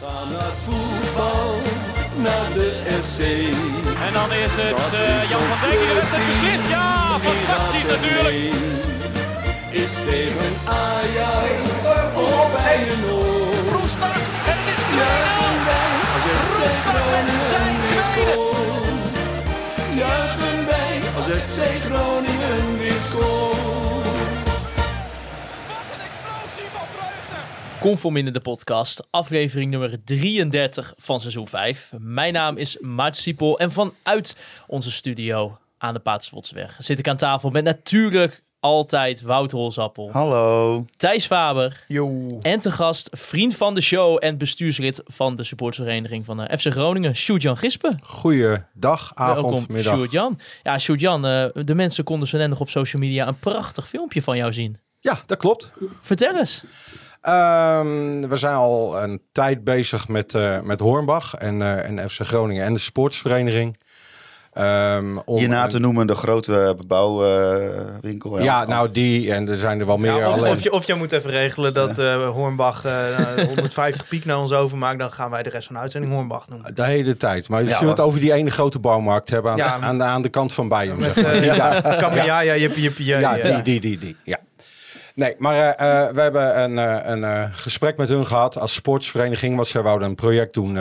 Ga naar voetbal, naar de FC. En dan is het eh, is Jan van Dijk die de wedstrijd clubteam, beslist. Ja, fantastisch natuurlijk. Is tegen Ajax of bij een oor. Roestak en het is 2-0. Juichen wij als FC Roestak met zijn Groningen weer tweede. Juichen wij als FC Groningen weer scoort. Conform in de podcast, aflevering nummer 33 van seizoen 5. Mijn naam is Maarten Siepel en vanuit onze studio aan de Paterswotsweg zit ik aan tafel met natuurlijk altijd Wouter Holzappel, Hallo. Thijs Faber Yo. en te gast vriend van de show en bestuurslid van de supportersvereniging van de FC Groningen, Sjoerd-Jan Gispen. Goeiedag, avond, Welkom, middag. Sjoerd-Jan. Ja, Sjoerd-Jan, eh, de mensen konden zo net nog op social media een prachtig filmpje van jou zien. Ja, dat klopt. Vertel eens. Ehm, we zijn al een tijd bezig met, eh, met Hornbach en, eh, en FC Groningen en de sportsvereniging. Ehm, om- Je na te noemen de grote bouwwinkel. Ja, nou die en er zijn er wel meer. Ja, of, alleen, of, je, of je moet even regelen dat eh Hornbach eh, 150 piek naar ons overmaakt. Dan gaan wij de rest van de uitzending Hornbach noemen. De hele tijd. Maar je Ja, zult het over die ene grote bouwmarkt hebben aan, Ja. aan, de, aan de kant van Bayern. Met zeg maar. eh ja. ja, ja, jippie, jippie, ja, Ja, ja. die, die, die, die. Ja. Nee, maar eh, eh, we hebben een, eh, een gesprek met hun gehad als sportsvereniging. Want zij wouden een project doen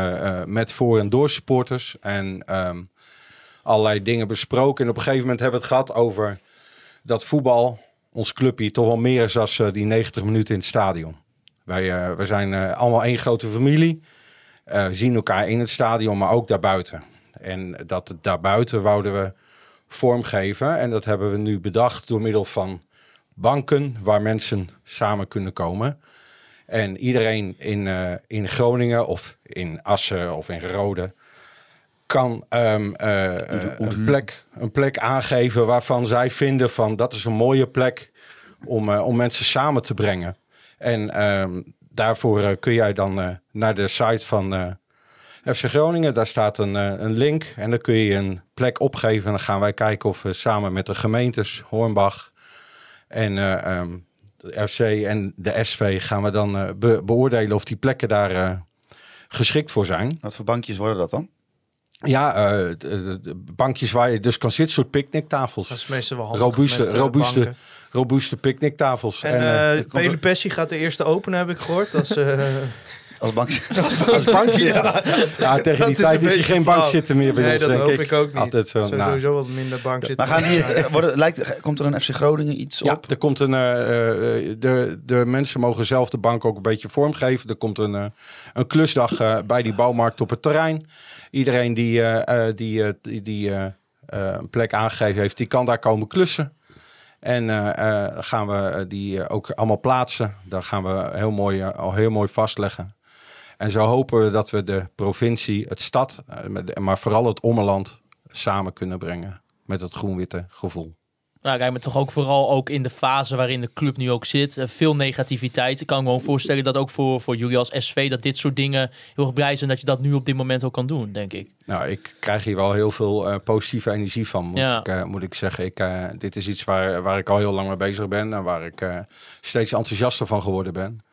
met voor- en door supporters. En ehm, allerlei dingen besproken. En op een gegeven moment hebben we het gehad over dat voetbal, ons clubje, toch wel meer is dan die 90 minuten in het stadion. Wij, wij zijn allemaal één grote familie. Zien elkaar in het stadion, maar ook daarbuiten. En dat daarbuiten wouden we vormgeven. En dat hebben we nu bedacht door middel van banken waar mensen samen kunnen komen. En iedereen in, eh, in Groningen of in Assen of in Rode kan ehm, eh, een, plek, een plek aangeven waarvan zij vinden van dat is een mooie plek om, eh, om mensen samen te brengen. En ehm, daarvoor eh, kun jij dan eh, naar de site van eh, FC Groningen. Daar staat een, eh, een link en dan kun je een plek opgeven. En dan gaan wij kijken of we samen met de gemeentes Hornbach en eh, ehm, de FC en de SV gaan we dan eh, be- beoordelen of die plekken daar eh, geschikt voor zijn. Wat voor bankjes worden dat dan? Ja, eh, de, de- de bankjes waar je dus kan zitten, soort picknicktafels. Dat is meestal wel handig Robuuste, met, robuuste, robuuste picknicktafels. En, En, komt Pele Pessi gaat de eerste openen, heb ik gehoord. Als, eh, Als bankje? als bankje, ja. Ja, tegen dat die is tijd is je beetje geen flauw. bank zitten meer bij nee, ons, dat denk hoop ik. ik ook niet. Altijd zo, Zo- nou. Sowieso wat minder bank zitten. Maar gaan hier, eh, worden, lijkt, komt er een FC Groningen iets Ja, op? er komt een, eh, eh, de, de mensen mogen zelf de bank ook een beetje vormgeven. Er komt een, eh, een klusdag eh, bij die bouwmarkt op het terrein. Iedereen die, eh, eh, die, die, die eh, eh, een plek aangegeven heeft, die kan daar komen klussen. En eh, eh, gaan we die ook allemaal plaatsen. Daar gaan we heel mooi, al heel mooi vastleggen. En zo hopen we dat we de provincie, het stad, eh, maar vooral het ommeland samen kunnen brengen. Met het groen-witte gevoel. Nou, kijk, maar toch ook vooral ook in de fase waarin de club nu ook zit. eh, veel negativiteit. Ik kan me gewoon voorstellen dat ook voor, voor jullie als SV... dat dit soort dingen heel erg blij zijn dat je dat nu op dit moment ook kan doen, denk ik. Nou, ik krijg hier wel heel veel eh, positieve energie van, moet, Ja. ik, moet ik zeggen. Ik, dit is iets waar, waar ik al heel lang mee bezig ben en waar ik steeds enthousiaster van geworden ben.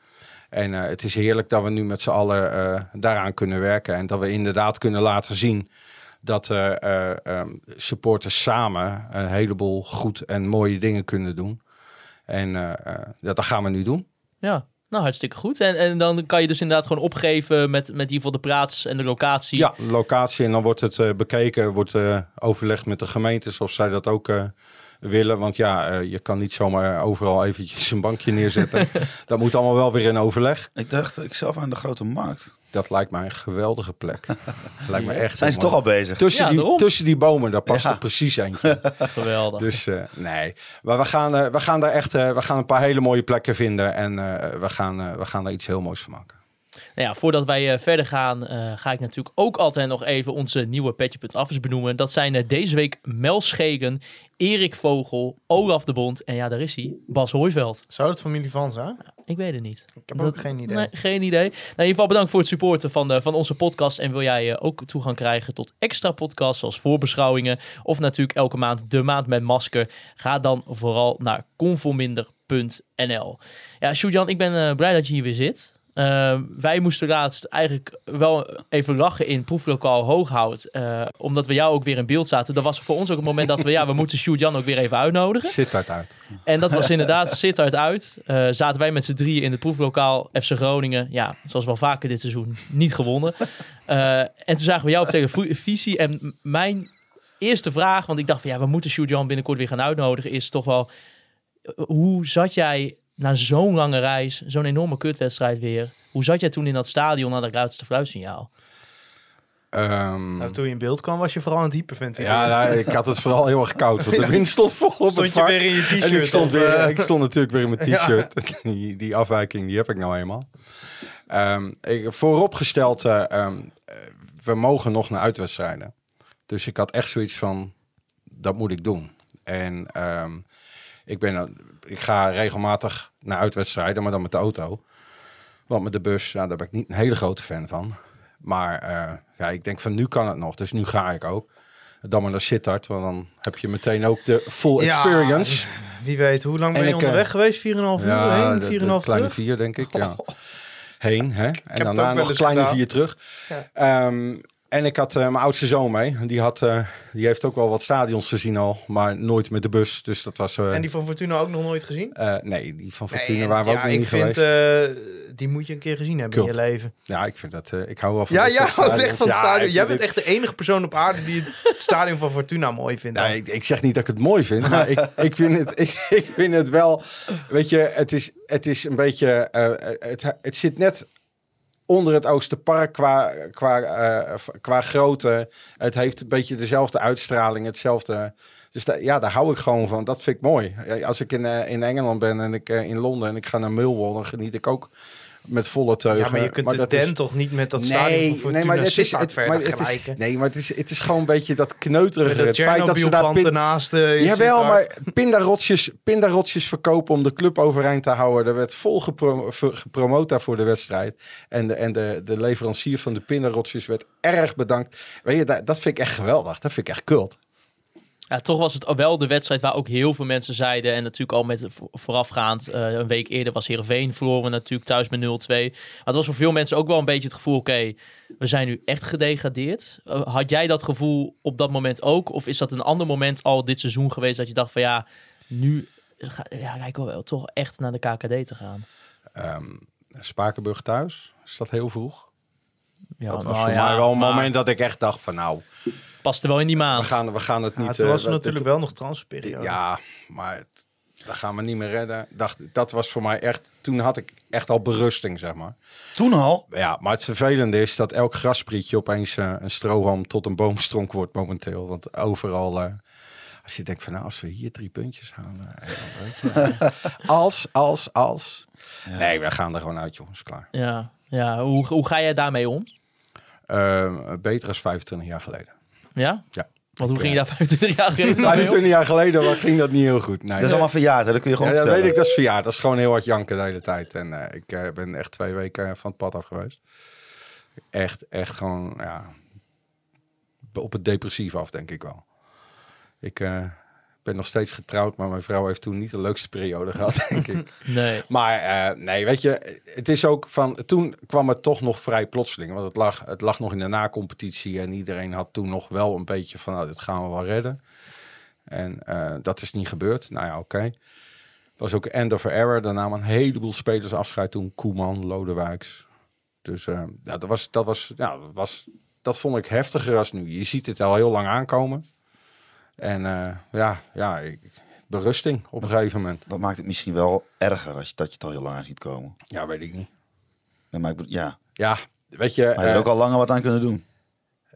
En eh, het is heerlijk dat we nu met z'n allen eh, daaraan kunnen werken en dat we inderdaad kunnen laten zien dat eh, ehm, supporters samen een heleboel goed en mooie dingen kunnen doen. En dat, gaan we nu doen. Ja, nou hartstikke goed. En, en dan kan je dus inderdaad gewoon opgeven met, met in ieder geval de plaats en de locatie. Ja, locatie. En dan wordt het bekeken, wordt overlegd met de gemeentes of zij dat ook willen. Want ja, eh, je kan niet zomaar overal eventjes een bankje neerzetten. dat moet allemaal wel weer in overleg. Ik dacht ik zelf aan de grote markt. Dat lijkt mij een geweldige plek. lijkt me echt. Zijn ze toch al bezig? Tussen, Ja, die, tussen die bomen, daar past Ja. er precies eentje. Geweldig. Dus eh, nee, maar we gaan, eh, we gaan daar echt eh, we gaan een paar hele mooie plekken vinden. En eh, we, gaan, eh, we gaan daar iets heel moois van maken. Nou ja, voordat wij eh, verder gaan, eh, ga ik natuurlijk ook altijd nog even onze nieuwe Petje.affers benoemen. Dat zijn eh, deze week Mel Schegen, Erik Vogel, Olaf de Bond en ja, daar is hij, Bas Hooiveld. Zou het familie van zijn? Ik weet het niet. Ik heb ook geen idee. Nee, geen idee. Nou, in ieder geval bedankt voor het supporten van, de, van onze podcast. En wil jij ook toegang krijgen tot extra podcasts zoals voorbeschouwingen of natuurlijk elke maand de maand met masker. Ga dan vooral naar conforminder.nl. Ja, Sjoerdjan, ik ben blij dat je hier weer zit. Eh, wij moesten laatst eigenlijk wel even lachen in proeflokaal Hooghout. eh, omdat we jou ook weer in beeld zaten. Dat was voor ons ook het moment dat we, ja, we moeten Sjoerd Jan ook weer even uitnodigen. Zit dat uit. En dat was inderdaad Sittard uit. Eh, zaten wij met z'n drieën in het proeflokaal FC Groningen. Ja, zoals wel vaker dit seizoen, niet gewonnen. Eh, en toen zagen we jou op televisie. En mijn eerste vraag, want ik dacht van ja, we moeten Sjoerd Jan binnenkort weer gaan uitnodigen, is toch wel, hoe zat jij na zo'n lange reis, zo'n enorme kutwedstrijd weer, hoe zat jij toen in dat stadion naar dat ruitste fluitsignaal? Ehm, Nou, toen je in beeld kwam, was je vooral aan het hyperventileren. ja, nou, ik had het vooral heel erg koud. Want de wind stond vol op Stond het je weer in je t-shirt? En ik stond, weer, eh? ik stond natuurlijk weer in mijn t-shirt. Die, die afwijking die heb ik nou eenmaal. Ehm, ik, vooropgesteld, eh, ehm, eh, we mogen nog naar uitwedstrijden. Dus ik had echt zoiets van, dat moet ik doen. En ehm, ik, ben, ik ga regelmatig naar uitwedstrijden, maar dan met de auto. Want met de bus, nou, daar ben ik niet een hele grote fan van. Maar eh, ja, ik denk van nu kan het nog, dus nu ga ik ook. Dan maar naar Sittard, want dan heb je meteen ook de full Ja, experience. Wie weet, hoe lang ben En je ik, eh, onderweg geweest? 4,5 uur Ja, heen, de, 4,5 de kleine terug? vier, denk ik. Ja. Heen, hè? En daarna nog eens kleine gedaan. vier terug. Ja. Ehm, en ik had eh, mijn oudste zoon mee. Die, had, eh, die heeft ook wel wat stadions gezien al, maar nooit met de bus. Dus dat was... eh, En die van Fortuna ook nog nooit gezien? eh, nee, die van Fortuna Nee, waren we ja, ook nog ik niet vind, geweest. eh, die moet je een keer gezien hebben Kult. in je leven. ja, ik vind dat... eh, ik hou wel van Ja, echt van het. Ja, Jij bent dit- echt de enige persoon op aarde die het stadion van Fortuna mooi vindt. Nou, ik, ik zeg niet dat ik het mooi vind, maar ik, ik, vind het, ik, ik vind het wel... Weet je, het is, het is een beetje... eh, het, het zit net onder het Oosterpark qua, qua, eh, qua grootte. Het heeft een beetje dezelfde uitstraling, hetzelfde... Dus ja, daar hou ik gewoon van. Dat vind ik mooi. Als ik in, eh, in Engeland ben en ik eh, in Londen en ik ga naar Millwall, dan geniet ik ook met volle teugen. ja, maar je kunt de dat is- Den toch niet met dat stadion van Fortuna nee, maar het is, het, verder maar het is, nee, maar het is, het is gewoon een beetje dat kneuterige. Het feit dat ze daar pin, ernaast. eh, in Jawel, maar pindarotjes, pindarotjes verkopen om de club overeind te houden. Er werd vol ver- gepromoot voor de wedstrijd. En, de, en de, de leverancier van de pindarotjes werd erg bedankt. Weet je, dat, dat vind ik echt geweldig. Dat vind ik echt kult. Ja, toch was het wel de wedstrijd waar ook heel veel mensen zeiden. En natuurlijk al met vo- voorafgaand, eh, een week eerder was Heerenveen verloren we natuurlijk thuis met 0-2. Maar het was voor veel mensen ook wel een beetje het gevoel, oké, we zijn nu echt gedegradeerd. Eh, had jij dat gevoel op dat moment ook? Of is dat een ander moment al dit seizoen geweest dat je dacht van ja, nu ga, ja, lijken we wel toch echt naar de KKD te gaan? Ehm, Spakenburg thuis, is dat heel vroeg? Ja, dat was nou voor ja, mij wel een maar moment dat ik echt dacht van nou, Past er wel in die we maand. gaan, we gaan het Ja, niet... toen eh, was er we- natuurlijk wel nog transferperiode. Ja, maar het, dat gaan we niet meer redden. Dacht, dat was voor mij echt... Toen had ik echt al berusting, zeg maar. Toen al? Ja, maar het vervelende is dat elk grasprietje opeens eh, een strohalm tot een boomstronk wordt momenteel. Want overal... eh, als je denkt van nou, als we hier drie puntjes halen. eh, dan weet je, eh, als, als, als. Nee, we gaan er gewoon uit, jongens. Klaar. Ja, ja. Hoe, hoe ga jij daarmee om? Eh, beter als 25 jaar geleden. Ja? Ja. Want hoe ging je daar 25 jaar geleden mee om? 25 jaar geleden was- ging dat niet heel goed. Nee, Dat is allemaal verjaard, hè? dat kun je Ja, gewoon dat vertellen. weet ik, dat is verjaard. Dat is gewoon heel hard janken de hele tijd. En eh, ik eh, ben echt twee weken van het pad af geweest. Echt, echt gewoon, ja, op het depressief af, denk ik wel. Ik eh, ben nog steeds getrouwd, maar mijn vrouw heeft toen niet de leukste periode gehad, denk ik. Nee. Maar eh, nee, weet je, het is ook van, toen kwam het toch nog vrij plotseling. Want het lag, het lag nog in de na-competitie en iedereen had toen nog wel een beetje van, nou, dit gaan we wel redden. En eh, dat is niet gebeurd. Nou ja, oké. Het was ook end of error. Daarna namen een heleboel spelers afscheid toen. Koeman, Lodewijks. Dus ja, dat, was, dat, was, ja, dat, was, dat vond ik heftiger als nu. Je ziet het al heel lang aankomen. En eh, ja, ja ik, berusting op een gegeven moment. Dat maakt het misschien wel erger als je, dat je het al heel lang ziet komen. Ja, weet ik niet. Nee, maar ik ja, Ja, weet je... maar je eh, ook al langer wat aan kunnen doen.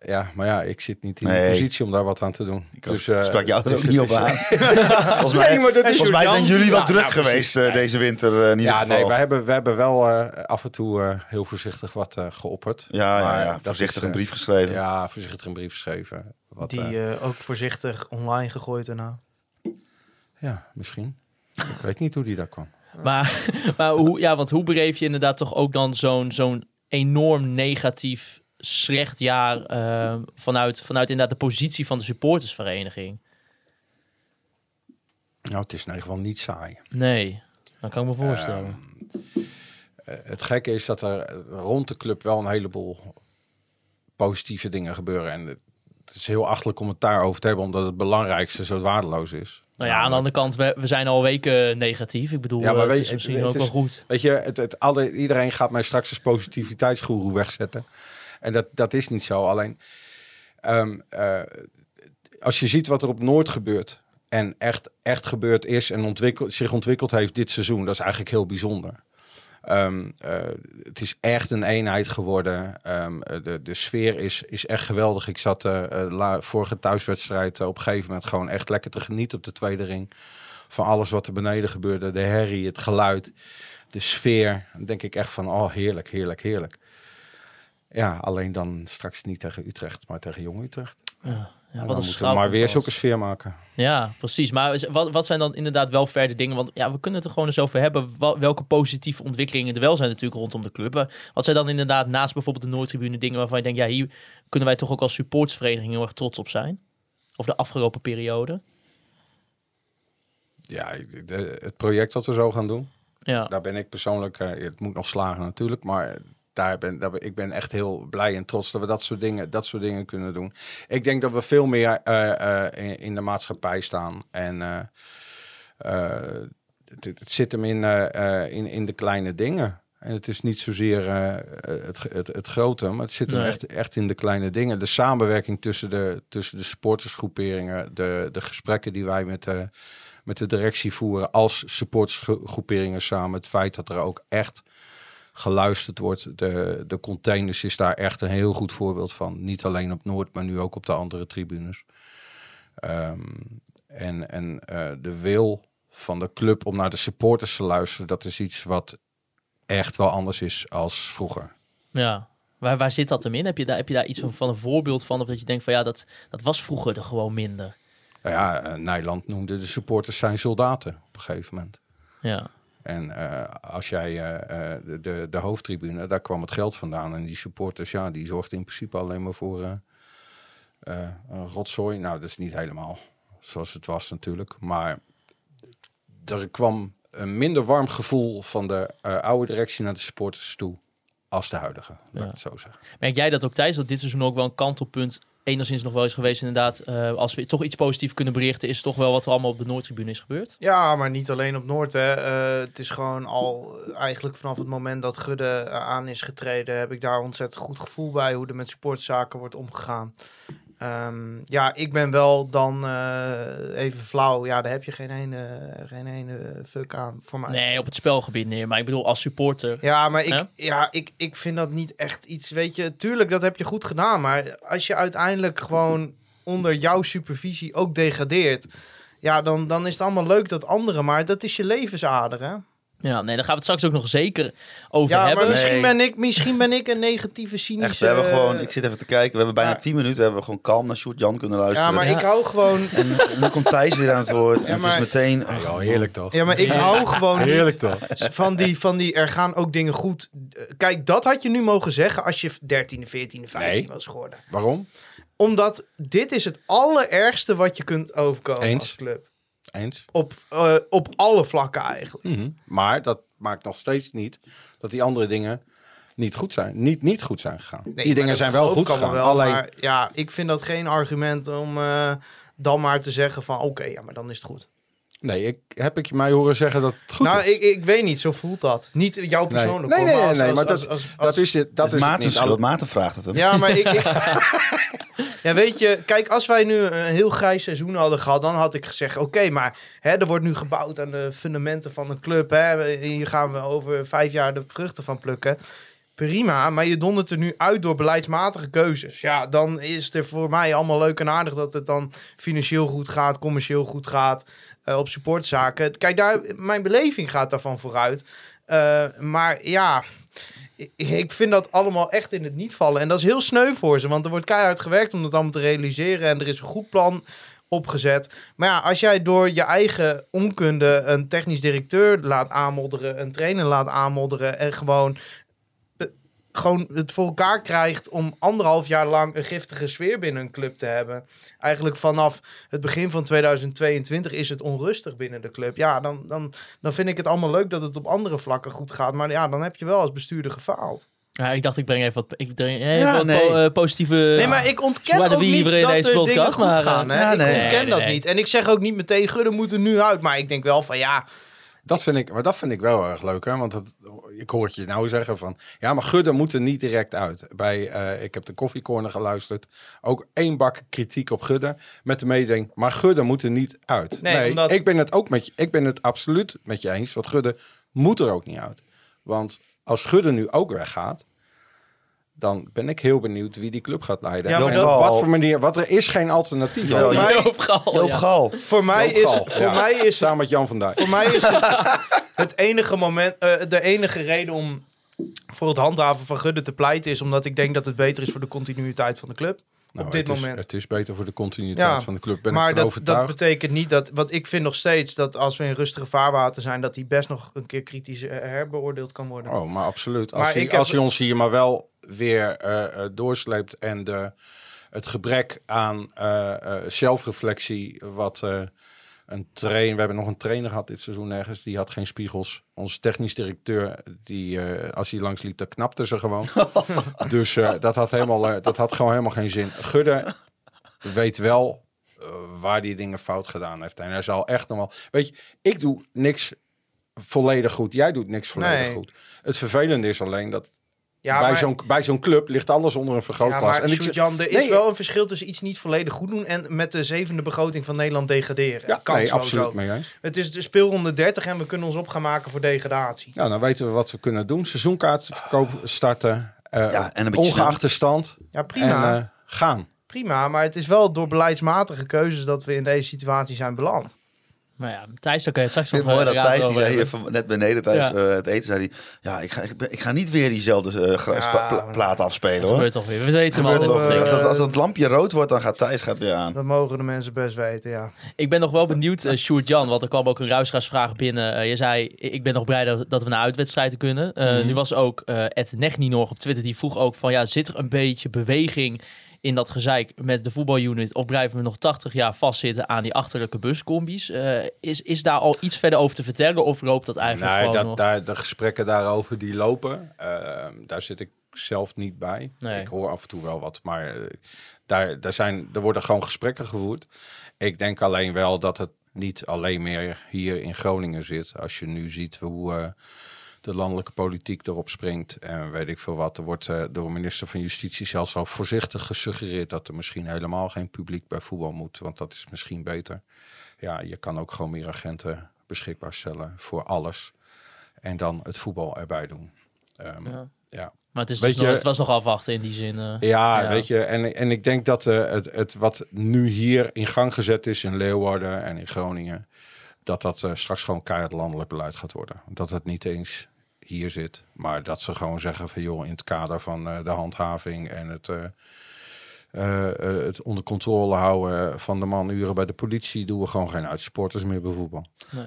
Ja, maar ja, ik zit niet in Nee. de positie om daar wat aan te doen. Ik dus, eh, sprak jou er dus ook niet op aan. volgens mij, Nee, maar dat is volgens mij zijn jullie wat Ja, druk nou, precies. geweest eh, deze winter eh, in ieder Ja, geval. nee, we hebben, we hebben wel eh, af en toe eh, heel voorzichtig wat eh, geopperd. ja, ja, Maar ja, dat voorzichtig is, een brief geschreven. Ja, voorzichtig een brief geschreven. Wat, Die ook voorzichtig online gegooid daarna. ja, misschien. ik weet niet hoe die daar kwam. Maar, maar hoe, ja, want hoe beleef je inderdaad toch ook dan zo'n zo'n enorm negatief, slecht jaar eh, vanuit, vanuit inderdaad de positie van de supportersvereniging? Nou, het is in ieder geval niet saai. Nee, dat kan ik me voorstellen. het gekke is dat er rond de club wel een heleboel positieve dingen gebeuren. En het, is heel achterlijk om het daarover te hebben, omdat het belangrijkste zo waardeloos is. Nou ja, aan de andere kant, we, we zijn al weken negatief. Ik bedoel, Ja, maar eh, weet het is misschien het- ook wel goed. Weet je, het, het, alle, iedereen gaat mij straks als positiviteitsgoeroe wegzetten. En dat, dat is niet zo. Alleen, ehm, eh, als je ziet wat er op Noord gebeurt... en echt, echt gebeurd is en zich ontwikkeld heeft dit seizoen... dat is eigenlijk heel bijzonder. Ehm, eh, het is echt een eenheid geworden. Ehm, eh, de, de sfeer is, is echt geweldig. Ik zat la, vorige thuiswedstrijd op een gegeven moment gewoon echt lekker te genieten op de tweede ring. Van alles wat er beneden gebeurde. De herrie, het geluid, de sfeer. Dan denk ik echt van, oh heerlijk, heerlijk, heerlijk. Ja, alleen dan straks niet tegen Utrecht, maar tegen Jong Utrecht. Ja, ja, wat dan moeten we maar weer zulke sfeer maken. Ja, precies. Maar wat, wat zijn dan inderdaad wel verder dingen? Want ja, we kunnen het er gewoon eens over hebben. Welke positieve ontwikkelingen er wel zijn natuurlijk rondom de club. Wa- Wat zijn dan inderdaad naast bijvoorbeeld de Noordtribune dingen waarvan je denkt... ja, hier kunnen wij toch ook als supportsvereniging heel erg trots op zijn? Of de afgelopen periode? Ja, het project dat we zo gaan doen, Ja, daar ben ik persoonlijk, eh, het moet nog slagen natuurlijk, maar daar ben, daar ik ben echt heel blij en trots dat we dat soort dingen, dat soort dingen kunnen doen. Ik denk dat we veel meer eh, eh, in, in de maatschappij staan en eh, het, het zit hem in, in, in de kleine dingen. En het is niet zozeer het, het, het grote, maar het zit hem Nee. echt, echt in de kleine dingen. De samenwerking tussen de, tussen de supportersgroeperingen, de, de gesprekken die wij met de, met de directie voeren als supportersgroeperingen samen. Het feit dat er ook echt geluisterd wordt. De, de containers is daar echt een heel goed voorbeeld van. Niet alleen op Noord, maar nu ook op de andere tribunes. Ehm, en en eh, de wil van de club om naar de supporters te luisteren, dat is iets wat echt wel anders is als vroeger. ja. Waar, waar zit dat hem in? Heb je daar, heb je daar iets van, van een voorbeeld van? Of dat je denkt van ja, dat, dat was vroeger er gewoon minder. Nou ja, eh, Nijland noemde de supporters zijn soldaten op een gegeven moment. Ja, En eh, als jij eh, eh, de, de, hoofdtribune, daar kwam het geld vandaan. En die supporters, ja, die zorgden in principe alleen maar voor een rotzooi. Nou, dat is niet helemaal zoals het was natuurlijk. Maar er kwam een minder warm gevoel van de oude directie naar de supporters toe als de huidige, laat Ja. ik het zo zeggen. Merk jij dat ook tijdens dat dit seizoen ook wel een kantelpunt enigszins nog wel is geweest inderdaad. eh, als we toch iets positiefs kunnen berichten, is toch wel wat er allemaal op de Noordtribune is gebeurd. Ja, maar niet alleen op Noord. Hè. Eh, het is gewoon al eigenlijk vanaf het moment dat Gudde aan is getreden, heb ik daar ontzettend goed gevoel bij hoe er met sportzaken wordt omgegaan. Ehm, ja, ik ben wel dan eh, even flauw. Ja, daar heb je geen ene, geen ene fuck aan voor mij. Nee, op het spelgebied neer. Maar ik bedoel, als supporter. Ja, maar ik, Hè? ja, ik, ik vind dat niet echt iets. Weet je, tuurlijk, dat heb je goed gedaan. Maar als je uiteindelijk gewoon onder jouw supervisie ook degradeert. Ja, dan, dan is het allemaal leuk dat anderen. Maar dat is je levensader, hè? Ja, nee, daar gaan we het straks ook nog zeker over Ja, maar hebben. misschien, Nee. ben ik, misschien ben ik een negatieve, cynische... Echt, we hebben gewoon, ik zit even te kijken, we hebben bijna Ja. 10 minuten, hebben we gewoon kalm naar Sjoerd Jan kunnen luisteren. Ja, maar ik hou gewoon... En, dan komt Thijs weer aan het woord. en het maar- is meteen... Ja, ach, heerlijk toch? Ja, maar ik hou gewoon Heerlijk toch? van die, van die... Er gaan ook dingen goed. Kijk, dat had je nu mogen zeggen als je 13e, 14e, 15e Nee. was geworden. Waarom? Omdat dit is het allerergste wat je kunt overkomen Eens. als club. Eens. Op, eh, op alle vlakken eigenlijk. Mhm. Maar dat maakt nog steeds niet dat die andere dingen niet goed zijn. Niet, niet goed zijn gegaan. Nee, die dingen zijn wel goed gegaan. wel, Alleen, Maar ja, ik vind dat geen argument om eh, dan maar te zeggen van... Oké, ja, maar dan is het goed. Nee, ik, heb ik mij horen zeggen dat het goed nou, is? ik, ik weet niet, zo voelt dat. Niet jouw persoonlijk. Nee, nee, maar nee, als- nee, als- maar als- dat, als- dat als- is het. Dat is is het Maarten niet. Maarten vraagt het hem. Ja, maar ik, ik- ja, weet je, kijk, als wij nu een heel grijs seizoen hadden gehad, dan had ik gezegd: oké, maar hè, er wordt nu gebouwd aan de fundamenten van een club. Hè, hier gaan we over vijf jaar de vruchten van plukken. Prima, maar je dondert er nu uit door beleidsmatige keuzes. Ja, dan is het er voor mij allemaal leuk en aardig dat het dan financieel goed gaat, commercieel goed gaat, eh, op supportzaken. Kijk, daar, mijn beleving gaat daarvan vooruit. Eh, maar ja, ik- vind dat allemaal echt in het niet vallen. En dat is heel sneu voor ze, want er wordt keihard gewerkt om dat allemaal te realiseren. En er is een goed plan opgezet. Maar ja, als jij door je eigen onkunde een technisch directeur laat aanmodderen, een trainer laat aanmodderen en gewoon gewoon het voor elkaar krijgt om anderhalf jaar lang een giftige sfeer binnen een club te hebben. Eigenlijk vanaf het begin van 2022 is het onrustig binnen de club. Ja, dan, dan, dan vind ik het allemaal leuk dat het op andere vlakken goed gaat. Maar ja, dan heb je wel als bestuurder gefaald. Ja, ik dacht, ik breng even wat, ik breng even Ja, wat nee. po- eh, positieve... Nee, maar ik ontken ook niet dat deze er podcast, dingen goed maar, gaan. Hè? ja, ik nee. ontken Nee, dat nee. niet. En ik zeg ook niet meteen, Gudde moet er nu uit. Maar ik denk wel van ja, Dat vind ik, maar dat vind ik wel erg leuk, hè? Want het, ik hoor het je nou zeggen van, ja, maar Gudde moet er niet direct uit. Bij, eh, ik heb de koffiecorner geluisterd, ook één bak kritiek op Gudde, met de mededeling, maar Gudde moet er niet uit. Nee, Nee, omdat- ik ben het ook met je, ik ben het absoluut met je eens, want Gudde moet er ook niet uit. Want als Gudde nu ook weggaat, dan ben ik heel benieuwd wie die club gaat leiden. Ja, maar op wat voor manier, wat er is geen alternatief. Jawel, Voor mij- Joop Gal, Joop ja. Gal. voor mij Joop is, Gal, voor ja. mij is het Samen met Jan van Dijk. Voor mij is het het enige moment, eh, de enige reden om voor het handhaven van Gudde te pleiten is omdat ik denk dat het beter is voor de continuïteit van de club. Nou, op dit het is, moment. Het is beter voor de continuïteit Ja, van de club, ben maar ik dat, dat betekent niet dat, want ik vind nog steeds dat als we in rustige vaarwater zijn, dat die best nog een keer kritisch eh, herbeoordeeld kan worden. Oh, maar absoluut. Als, Maar hij, ik heb- als hij ons hier maar wel weer eh, eh, doorsleept en de, het gebrek aan zelfreflectie, wat een trainer, we hebben nog een trainer gehad dit seizoen ergens, die had geen spiegels. Onze technisch directeur, die, eh, als hij langs liep, dan knapte ze gewoon. dus eh, dat, had helemaal, eh, dat had gewoon helemaal geen zin. Gudde weet wel waar die dingen fout gedaan heeft. En hij zal echt nog wel... Weet je, ik doe niks volledig goed. Jij doet niks volledig Nee. goed. Het vervelende is alleen dat ja, bij maar- zo'n bij zo'n club ligt alles onder een ja, vergrootglas. maar en ik er is Nee, wel een verschil tussen iets niet volledig goed doen en met de zevende begroting van Nederland degraderen. ja, nee, Kansloos absoluut ook. mee eens. Het is de speelronde 30 en we kunnen ons op gaan maken voor degradatie. Nou, dan weten we wat we kunnen doen. Seizoenkaartverkoop starten. eh, Ja, en een beetje ongeacht de stand. Ja, prima. En eh, gaan. Prima, maar het is wel door beleidsmatige keuzes dat we in deze situatie zijn beland. Maar ja, Thijs, daar kun je het straks Ik vind nog het mooi eh, dat Thijs, die zei hier van, net beneden tijdens Ja. eh, het eten, zei hij... Ja, ik ga, ik, ga niet weer diezelfde eh, Ja, pla- maar- plaat afspelen, Dat hoor. gebeurt toch weer. We weten hem Gebeurt altijd toch, wel terug. als, als dat lampje rood wordt, dan gaat Thijs gaat weer aan. Dat mogen de mensen best weten, ja. Ik ben nog wel benieuwd, uh, Sjoerd Jan, want er kwam ook een luisteraarsvraag binnen. Je zei, ik ben nog blij dat, dat we naar uitwedstrijden kunnen. Eh, Mhm. Nu was ook eh Ed Negni nog op Twitter, die vroeg ook van, ja, zit er een beetje beweging in dat gezeik met de voetbalunit? Of blijven we nog 80 jaar vastzitten aan die achterlijke buscombi's? Eh, is, is daar al iets verder over te vertellen of loopt dat eigenlijk Nee, gewoon dat, nog? daar, de gesprekken daarover die lopen, eh, daar zit ik zelf niet bij. Nee. Ik hoor af en toe wel wat, maar eh, daar, daar, zijn, er worden gewoon gesprekken gevoerd. Ik denk alleen wel dat het niet alleen meer hier in Groningen zit. Als je nu ziet hoe eh, de landelijke politiek erop springt en weet ik veel wat. Er wordt eh, door de minister van Justitie zelfs al voorzichtig gesuggereerd dat er misschien helemaal geen publiek bij voetbal moet. Want dat is misschien beter. Ja, je kan ook gewoon meer agenten beschikbaar stellen voor alles. En dan het voetbal erbij doen. Ehm, Ja. ja. Maar het, is dus nog- het was nog afwachten in die zin. eh. Ja, Ja. weet je, en, en ik denk dat eh, het, het wat nu hier in gang gezet is in Leeuwarden en in Groningen, dat dat straks gewoon keihard landelijk beleid gaat worden. Dat het niet eens hier zit, maar dat ze gewoon zeggen van joh, in het kader van eh, de handhaving en het, eh, eh, het onder controle houden van de manuren bij de politie, doen we gewoon geen uitsporters meer bij voetbal.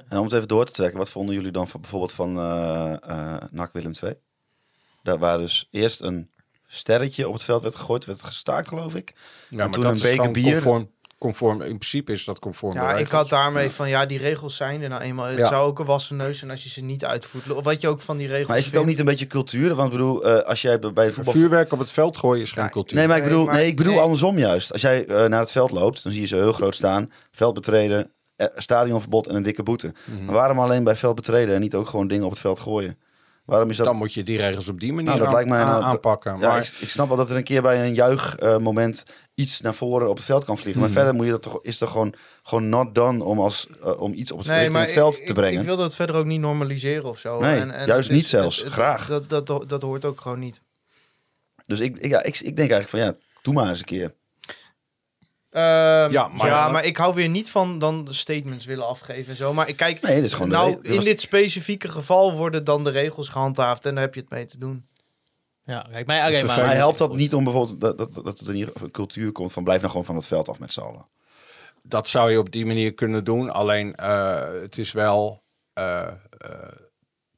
En om het even door te trekken, wat vonden jullie dan van, bijvoorbeeld van eh eh NAC Willem II? Daar waar dus eerst een sterretje op het veld werd gegooid, werd gestaakt geloof ik. Ja, toen dat een is beker gewoon bier. Conform, conform, in principe is dat conform Ja, ik had daarmee van, ja, die regels zijn er nou eenmaal. Het Ja. zou ook een wassen neus zijn als je ze niet uitvoert. Of wat je ook van die regels Maar is het ook niet een beetje cultuur? Want ik bedoel, eh, als jij bij de voetbal... Vuurwerk op het veld gooien is geen Ja, cultuur. Nee, maar ik Nee, bedoel, maar- nee, ik bedoel nee. andersom juist. Als jij eh, naar het veld loopt, dan zie je ze heel groot staan. Veld betreden, eh, stadionverbod en een dikke boete. Mhm. Maar waarom alleen bij veld betreden en niet ook gewoon dingen op het veld gooien? Waarom is dat... Dan moet je die regels op die manier Nou, dat aan- lijkt mij aan- nou- aanpakken. Ja, maar ik, ik snap wel dat er een keer bij een juichmoment iets naar voren op het veld kan vliegen. Mhm. Maar verder moet je dat toch, is toch gewoon, gewoon not done om, als, eh, om iets op het, Nee, richting maar het veld ik, te ik- brengen. Ik, wil dat verder ook niet normaliseren of zo. Nee, juist het is- niet zelfs. het- Graag. Dat, dat, dat, dat hoort ook gewoon niet. Dus ik, ik- ja, ik, ik denk eigenlijk van ja, doe maar eens een keer. Ehm, Ja, ja, maar- ik hou weer niet van dan de statements willen afgeven en zo. Maar ik kijk, Nee, dit is gewoon de nou, in was- dit specifieke geval worden dan de regels gehandhaafd en daar heb je het mee te doen. Ja, kijk, mij alleen maar... helpt dat niet om bijvoorbeeld dat, dat, dat het in ieder geval cultuur komt van blijf nou gewoon van het veld af met z'n allen. dat zou je op die manier kunnen doen. Alleen eh, het is wel. eh, eh,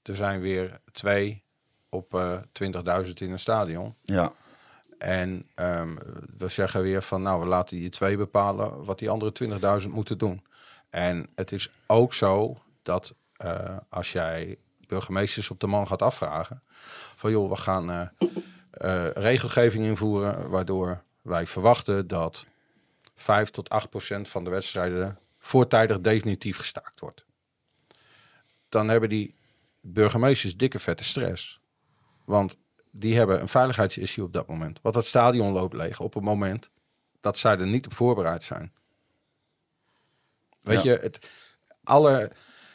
er zijn weer twee op eh 20.000 in een stadion. Ja. En ehm, we zeggen weer van, nou, we laten die twee bepalen wat die andere 20.000 moeten doen. En het is ook zo dat eh, als jij burgemeesters op de man gaat afvragen, van joh, we gaan eh, eh, regelgeving invoeren, waardoor wij verwachten dat 5 tot 8 procent van de wedstrijden voortijdig definitief gestaakt wordt. Dan hebben die burgemeesters dikke vette stress. Want die hebben een veiligheidsissue op dat moment. Want het stadion loopt leeg op het moment dat zij er niet op voorbereid zijn. Weet Ja. je, het, alle,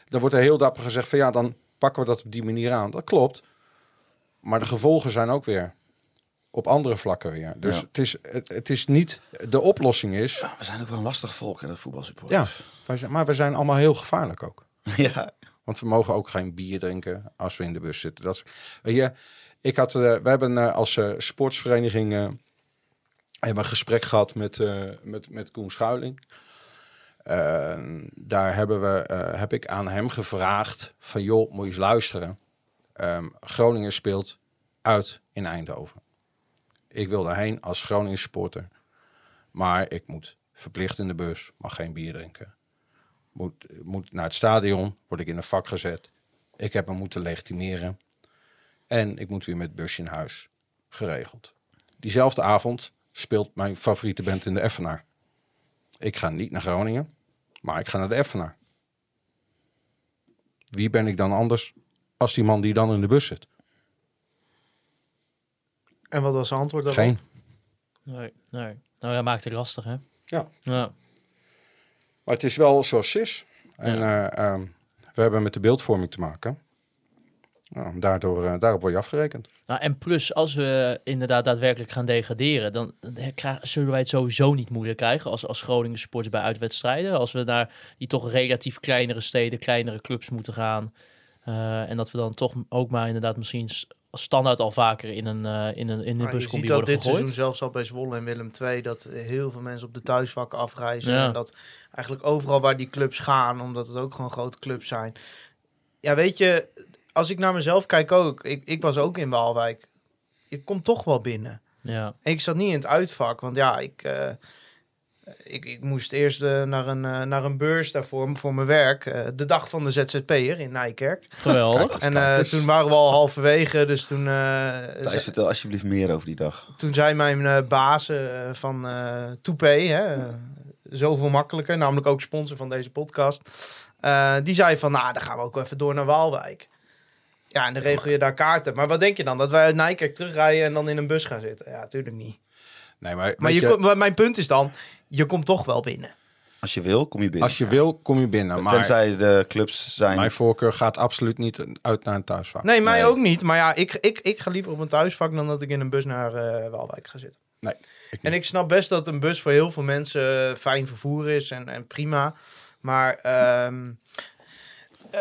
er wordt er heel dapper gezegd van ja, dan pakken we dat op die manier aan. Dat klopt. Maar de gevolgen zijn ook weer op andere vlakken weer. Dus Ja. het, is, het, het is niet, de oplossing is, We zijn ook wel een lastig volk, hè, de ja, voetbalsupporters. wij zijn, maar we zijn allemaal heel gevaarlijk ook. Ja. Want we mogen ook geen bier drinken als we in de bus zitten. Dat is, weet je, ik had, eh, we hebben eh, als eh, sportsvereniging hebben een gesprek gehad met, met, met Koen Schuiling. Eh, daar hebben we, heb ik aan hem gevraagd van joh, moet je eens luisteren. Ehm, Groningen speelt uit in Eindhoven. Ik wil daarheen als Groningen supporter. Maar ik moet verplicht in de bus, mag geen bier drinken moet, moet naar het stadion, word ik in een vak gezet. Ik heb me moeten legitimeren. En ik moet weer met het busje in huis. Geregeld. Diezelfde avond speelt mijn favoriete band in de Effenaar. Ik ga niet naar Groningen, maar ik ga naar de Effenaar. Wie ben ik dan anders als die man die dan in de bus zit? En wat was zijn antwoord daarop? Geen. Nee, nee. Nou, dat maakt het lastig, hè? Ja. Ja. Maar het is wel zoals het is. En eh, ehm, we hebben met de beeldvorming te maken. Nou, daardoor, eh, daarop word je afgerekend. Nou, en plus, als we inderdaad daadwerkelijk gaan degraderen, dan, dan krijgen, zullen wij het sowieso niet moeilijk krijgen als, als Groningen supporters bij uitwedstrijden. Als we naar die toch relatief kleinere steden, kleinere clubs moeten gaan. Eh, en dat we dan toch ook maar inderdaad misschien standaard al vaker in een, eh in een, in een Maar je buscombi ziet dat worden dit gegooid. seizoen zelfs al bij Zwolle en Willem II... dat heel veel mensen op de thuisvakken afreizen. Ja. En dat eigenlijk overal waar die clubs gaan... omdat het ook gewoon grote clubs zijn. Ja, weet je, als ik naar mezelf kijk ook... ik, ik was ook in Waalwijk. Ik kom toch wel binnen. Ja. Ik zat niet in het uitvak, want ja, ik, eh, ik, ik moest eerst eh, naar, een, eh, naar een beurs daarvoor voor mijn werk. eh, de dag van de ZZP'er in Nijkerk. Geweldig. En Kijk eh, toen waren we al halverwege, dus toen, eh, Thijs, vertel alsjeblieft meer over die dag. toen zei mijn eh, baas van eh Toupé, hè, zoveel makkelijker, namelijk ook sponsor van deze podcast. eh, die zei van, nou, dan gaan we ook even door naar Waalwijk. Ja, en dan regel je daar kaarten. Maar wat denk je dan? Dat wij uit Nijkerk terugrijden en dan in een bus gaan zitten? Ja, natuurlijk niet. Nee, maar, Maar, je, je, kom- maar mijn punt is dan, je komt toch wel binnen. Als je wil, kom je binnen. als je wil, kom je binnen. Maar Tenzij de clubs zijn... mijn voorkeur gaat absoluut niet uit naar een thuisvak. Nee, mij Nee. ook niet. Maar ja, ik, ik, ik ga liever op een thuisvak dan dat ik in een bus naar eh, Waalwijk ga zitten. Nee, ik En ik snap best dat een bus voor heel veel mensen fijn vervoer is en, en prima. Maar ehm, eh,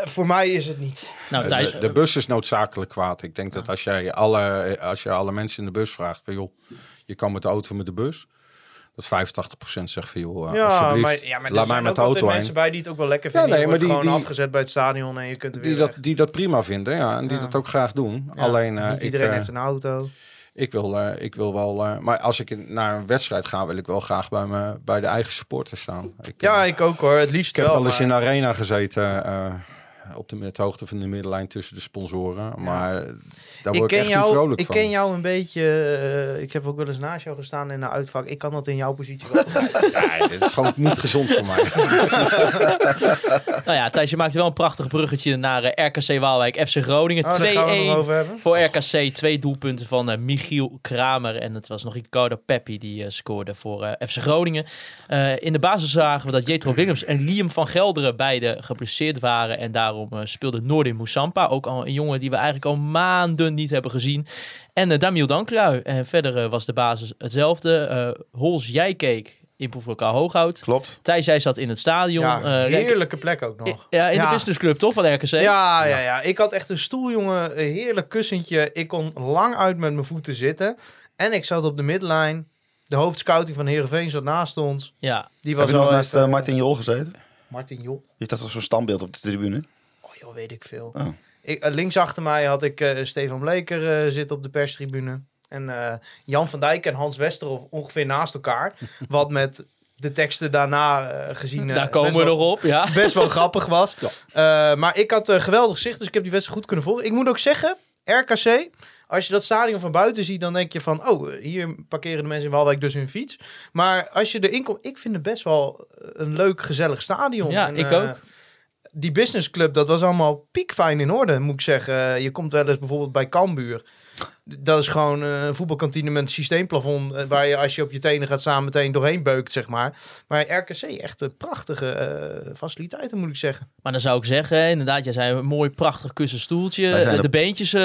voor mij is het niet. Nou, de, de bus is noodzakelijk kwaad. Ik denk dat als jij alle, als je alle mensen in de bus vraagt van joh, je kan met de auto of met de bus. Dat 85% zegt van joh, Ja, alsjeblieft, maar, ja, maar er laat mij zijn met ook de altijd auto mensen heen. bij die het ook wel lekker Ja, vinden. nee, je wordt maar die- gewoon die- afgezet bij het stadion en je kunt er weer Die weg. dat, die dat prima vinden, ja, en die Ja. dat ook graag doen. Ja, Alleen eh, niet ik, iedereen eh, heeft een auto. ik, wil, eh, ik wil wel, eh, maar als ik in- naar een wedstrijd ga, wil ik wel graag bij, me, bij de eigen supporters staan. Ik, Ja, eh, ik ook hoor. Het liefst Ik heb wel. wel eens maar- in de arena gezeten. Eh, op de met hoogte van de middenlijn tussen de sponsoren. Maar daar ik word ik, ken echt jou, niet vrolijk ik van. ken jou een beetje. eh, ik heb ook wel eens naast jou gestaan in de uitvak. Ik kan dat in jouw positie wel. Ja, dit is gewoon niet gezond voor mij. nou ja, Thijs, je maakte wel een prachtig bruggetje naar eh, RKC Waalwijk, FC Groningen. Oh, daar gaan we het nog 2-1 over hebben. voor RKC. Twee doelpunten van Michiel Kramer. En het was nog Ricardo Peppi die scoorde voor FC Groningen. Eh, in de basis zagen we dat Jetro Willems en Liam van Gelderen beide geblesseerd waren. En daarom eh, speelde Noordin Moussampa. Ook al een jongen die we eigenlijk al maanden niet hebben gezien. En uh, Damiel Danklui. En verder eh, was de basis hetzelfde. Eh Hols, jij keek in proeflokaal Hooghout. Klopt. Thijs, jij zat in het stadion. Ja, Eh, heerlijke plek ook nog. ja, in Ja. de businessclub toch van RKC? Ja, ja, ja. Ik had echt een stoel, jongen. Een heerlijk kussentje. Ik kon lang uit met mijn voeten zitten. En ik zat op de midline. De hoofdscouting van Heerenveen zat naast ons. ja. Die Heb was je nog naast eh, Martin Jol gezeten? Martin Jol. Je staat toch zo'n standbeeld op de tribune? Weet ik veel. Oh. Ik, eh, links achter mij had ik eh, Stefan Bleker eh, zitten op de perstribune. En eh, Jan van Dijk en Hans Westerhof ongeveer naast elkaar. Wat met de teksten daarna gezien... eh, Daar komen best we wel- nog op, ja. best wel grappig was. Eh, maar ik had geweldig zicht, dus ik heb die wedstrijd goed kunnen volgen. Ik moet ook zeggen, RKC, als je dat stadion van buiten ziet, dan denk je van, oh, hier parkeren de mensen in Waalwijk dus hun fiets. Maar als je erin komt, ik vind het best wel een leuk, gezellig stadion. Ja, En, ik ook. Die businessclub, dat was allemaal piekfijn in orde, moet ik zeggen. Je komt wel eens bijvoorbeeld bij Cambuur. Dat is gewoon eh, een voetbalkantine met een systeemplafond... eh, waar je als je op je tenen gaat staan meteen doorheen beukt, zeg maar. Maar RKC, echt een prachtige eh, faciliteiten, moet ik zeggen. Maar dan zou ik zeggen, inderdaad, jij zei een mooi prachtig kussenstoeltje. Er- De beentjes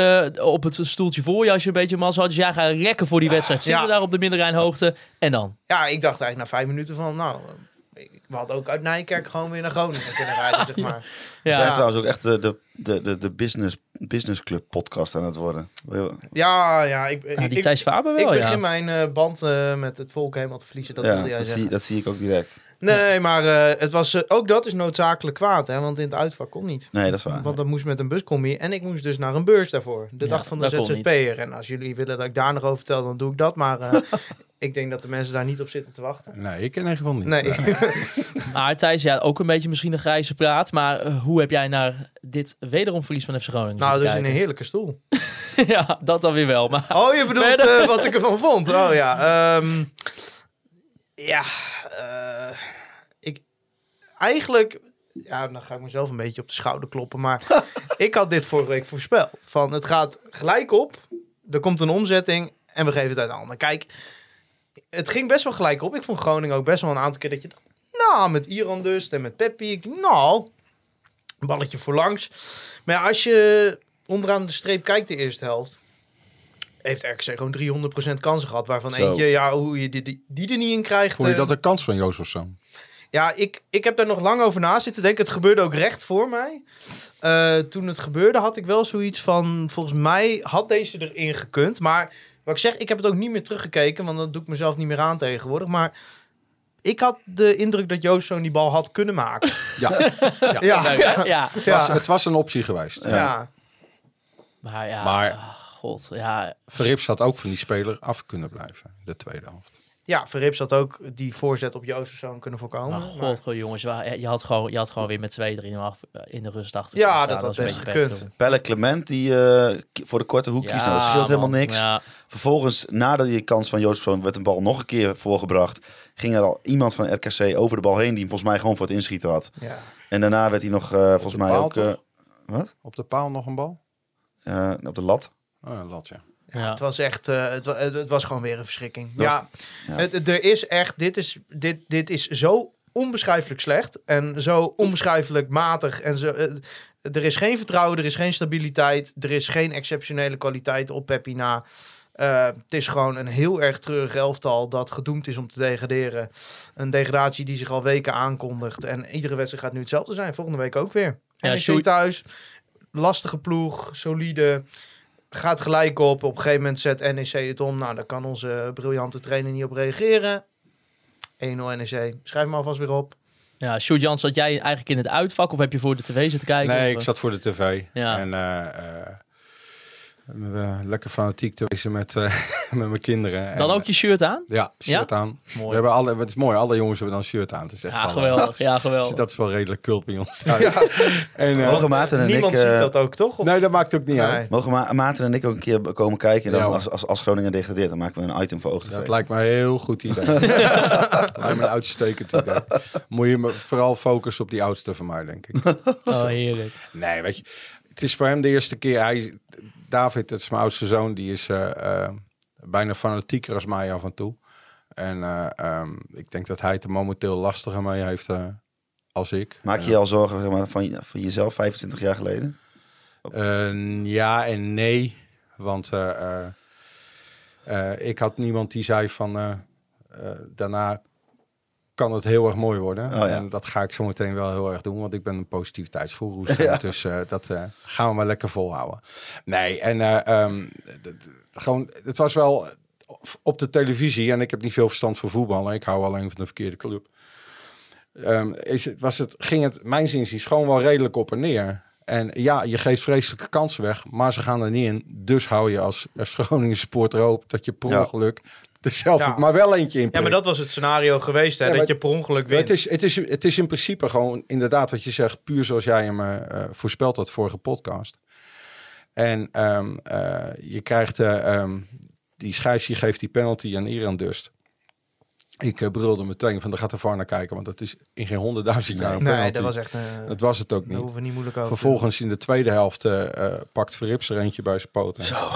op het stoeltje voor je als je een beetje massa had. Dus jij gaat rekken voor die wedstrijd. Zitten Ja. daar op de Middenrijnhoogte. En dan? Ja, ik dacht eigenlijk na vijf minuten van, nou, we hadden ook uit Nijkerk gewoon weer naar Groningen kunnen rijden, zeg maar. We zijn Ja, trouwens ook echt de, de, de, de, de business, business club podcast aan het worden. Ja, ja, ik, ik, Ah, die ik, Thijs Faber ik wel, begin ja. mijn eh, band eh, met het volk helemaal te verliezen, dat ja, wilde jij dat zeggen. zie, dat zie ik ook direct. Nee, maar eh, het was, ook dat is noodzakelijk kwaad, hè, want in het uitvak kon niet. Nee, dat is waar. Want dat moest met een buscombi en ik moest dus naar een beurs daarvoor. De Ja, dag van de ZZP'er. En als jullie willen dat ik daar nog over vertel, dan doe ik dat. Maar eh, ik denk dat de mensen daar niet op zitten te wachten. Nee, ik in ieder geval niet. Nee. Maar Thijs, ja, ook een beetje misschien een grijze praat. Maar hoe heb jij naar dit wederom verlies van FC Groningen nou, zitten dus in een heerlijke stoel. ja, dat dan weer wel. Maar Oh, je bedoelt Verder. eh, wat ik ervan vond? Oh ja. ehm, ja, eh, ik eigenlijk. Ja, dan ga ik mezelf een beetje op de schouder kloppen. Maar ik had dit vorige week voorspeld. Van het gaat gelijk op. Er komt een omzetting en we geven het uit handen. Kijk, het ging best wel gelijk op. Ik vond Groningen ook best wel een aantal keer dat je dacht. Nou, met Iran dus en met Peppi. Nou, balletje voorlangs. Maar ja, als je onderaan de streep kijkt de eerste helft heeft RKC gewoon 300% kansen gehad. Waarvan Zo. eentje, ja, hoe je die, die, die er niet in krijgt. Vond je eh, dat een kans van Jozef zo? Ja, ik, ik heb daar nog lang over na zitten denken. Het gebeurde ook recht voor mij. Eh, toen het gebeurde had ik wel zoiets van... Volgens mij had deze erin gekund. Maar wat ik zeg, ik heb het ook niet meer teruggekeken. Want dat doe ik mezelf niet meer aan tegenwoordig. Maar ik had de indruk dat Joost zo'n die bal had kunnen maken. Ja, ja, ja, ja. ja, het, was, het was een optie geweest. ja. maar ja, Maar- ah, god, ja. Verrips had ook van die speler af kunnen blijven, de tweede helft. Ja, Verrips had ook die voorzet op Joost of zo kunnen voorkomen. Maar Maar- god, god, jongens, je had, gewoon, je had gewoon weer met 2-3 af eh, in de rust achter. Ja, dat had een best gekund. Pelle Clement, die eh, voor de korte hoek kiest, nou, dat scheelt helemaal niks. Ja, Vervolgens, nadat die kans van Jozefzoon werd een bal nog een keer voorgebracht, ging er al iemand van RKC over de bal heen die hem volgens mij gewoon voor het inschieten had. ja. En daarna werd hij nog eh, volgens mij paal, ook eh, wat? Op de paal nog een bal? Eh, op de lat. Oh, een lat, ja. Ja. Het was echt, eh, het, het, het was gewoon weer een verschrikking. Dat ja, ja. Het, er is echt, dit is, dit, dit is zo onbeschrijfelijk slecht en zo onbeschrijfelijk matig en zo. eh, er is geen vertrouwen, er is geen stabiliteit, er is geen exceptionele kwaliteit op Peppi na. Eh, het is gewoon een heel erg treurig elftal dat gedoemd is om te degraderen. Een degradatie die zich al weken aankondigt. En iedere wedstrijd gaat nu hetzelfde zijn. Volgende week ook weer. Ja, NEC Sjoerd- thuis. Lastige ploeg. Solide. Gaat gelijk op. Op een gegeven moment zet NEC het om. Nou, daar kan onze briljante trainer niet op reageren. 1-0 NEC. Schrijf me alvast weer op. ja, Sjoerd Jans, zat jij eigenlijk in het uitvak of heb je voor de tv zitten kijken? Nee, Of, ik zat voor de tv. Ja. En eh, eh, lekker fanatiek te wezen met, eh, met mijn kinderen. Dan En, ook je shirt aan? Ja, shirt aan. We Mooi. hebben alle, het is mooi, alle jongens hebben dan shirt aan. Het is echt Ja, wel, geweldig. Ja, Dat, geweldig. dat is wel redelijk kult bij ons. thuis. En, eh, Mogen Maarten en Niemand ik, ziet eh, dat ook, toch? Of- nee, dat maakt ook niet Nee. uit. Mogen Ma- Maarten en ik ook een keer komen kijken? En dan Ja, als, als, als Groningen degradeert, dan maken we een item voor Oog TV. Dat lijkt me een heel goed idee. lijkt me een uitstekend idee. Moet je me vooral focussen op die oudste van mij, denk ik. Oh, heerlijk. Nee, weet je, het is voor hem de eerste keer. Hij, David, dat is mijn oudste zoon, die is eh, eh, bijna fanatieker als mij af en toe. En eh, ehm, ik denk dat hij het er momenteel lastiger mee heeft als ik. Maak je je al zorgen zeg maar, van, van jezelf 25 jaar geleden? Ja en nee, want ik had niemand die zei van daarna kan het heel erg mooi worden. Oh, ja. En dat ga ik zo meteen wel heel erg doen, want ik ben een positiviteitsgoeroe. Ja. Dus eh, dat eh, gaan we maar lekker volhouden. Nee, en eh, ehm, gewoon, het was wel op de televisie en ik heb niet veel verstand van voetballen. Ik hou alleen van de verkeerde club. Ehm, is het, was het, ging het, mijn zin is gewoon wel redelijk op en neer. En ja, je geeft vreselijke kansen weg, maar ze gaan er niet in. Dus hou je als FC Groningen supporter hoop dat je per ongeluk Ja. maar wel eentje in Ja, maar dat was het scenario geweest, hè? Ja, dat je per ongeluk wint. Het is, het, is, het is in principe gewoon inderdaad wat je zegt, puur zoals jij hem eh, eh, voorspeld had vorige podcast. En ehm, eh, je krijgt eh, ehm, die scheids, die geeft die penalty aan Iran Dust. Ik brulde meteen van, daar gaat de VAR naar kijken, want dat is in geen honderdduizend jaar een penalty. nee, dat was echt... Dat was het ook daar niet. hoeven we niet moeilijk over te Vervolgens in de tweede helft pakt Verrips er eentje bij zijn poten. Zo.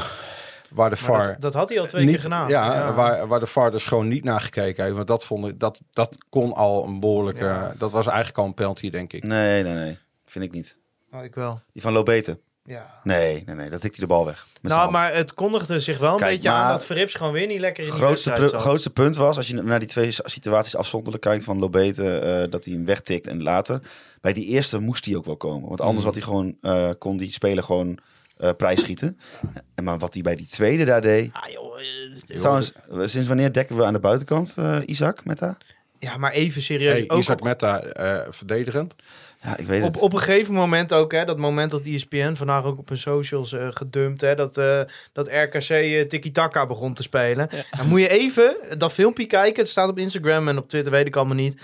Waar de VAR dat, dat had hij al twee niet, keer gedaan. Ja, Waar, waar de VAR dus gewoon niet naar gekeken heeft. Want dat, vond ik, dat, dat kon al een behoorlijke... Ja. Dat was eigenlijk al een penalty, denk ik. Nee, nee, nee. Vind ik niet. Oh, ik wel. Die van Lobete. Ja. Nee, nee, nee. Dat tikt hij de bal weg. Nou, maar het kondigde zich wel een Kijk, beetje aan dat Verrips gewoon weer niet lekker in die grootste, wedstrijd grootste punt was, als je naar die twee situaties afzonderlijk kijkt van Lobete, eh, dat hij hem wegtikt en later. Bij die eerste moest hij ook wel komen. Want anders had hij gewoon, eh, kon die speler gewoon eh prijsschieten. En maar wat hij bij die tweede daar deed. Ah, joh, eh, Trouwens, eh, sinds wanneer dekken we aan de buitenkant, eh, Isaac, Meta? ja, maar even serieus. Hey, ook Isaac op, Meta eh, verdedigend. Ja, ik weet op, het. op een gegeven moment ook, hè, dat moment dat ESPN vandaag ook op hun socials eh, gedumpt, hè, dat, eh, dat RKC eh, tiki-taka begon te spelen. Dan moet je even dat filmpje kijken. Het staat op Instagram en op Twitter, weet ik allemaal niet.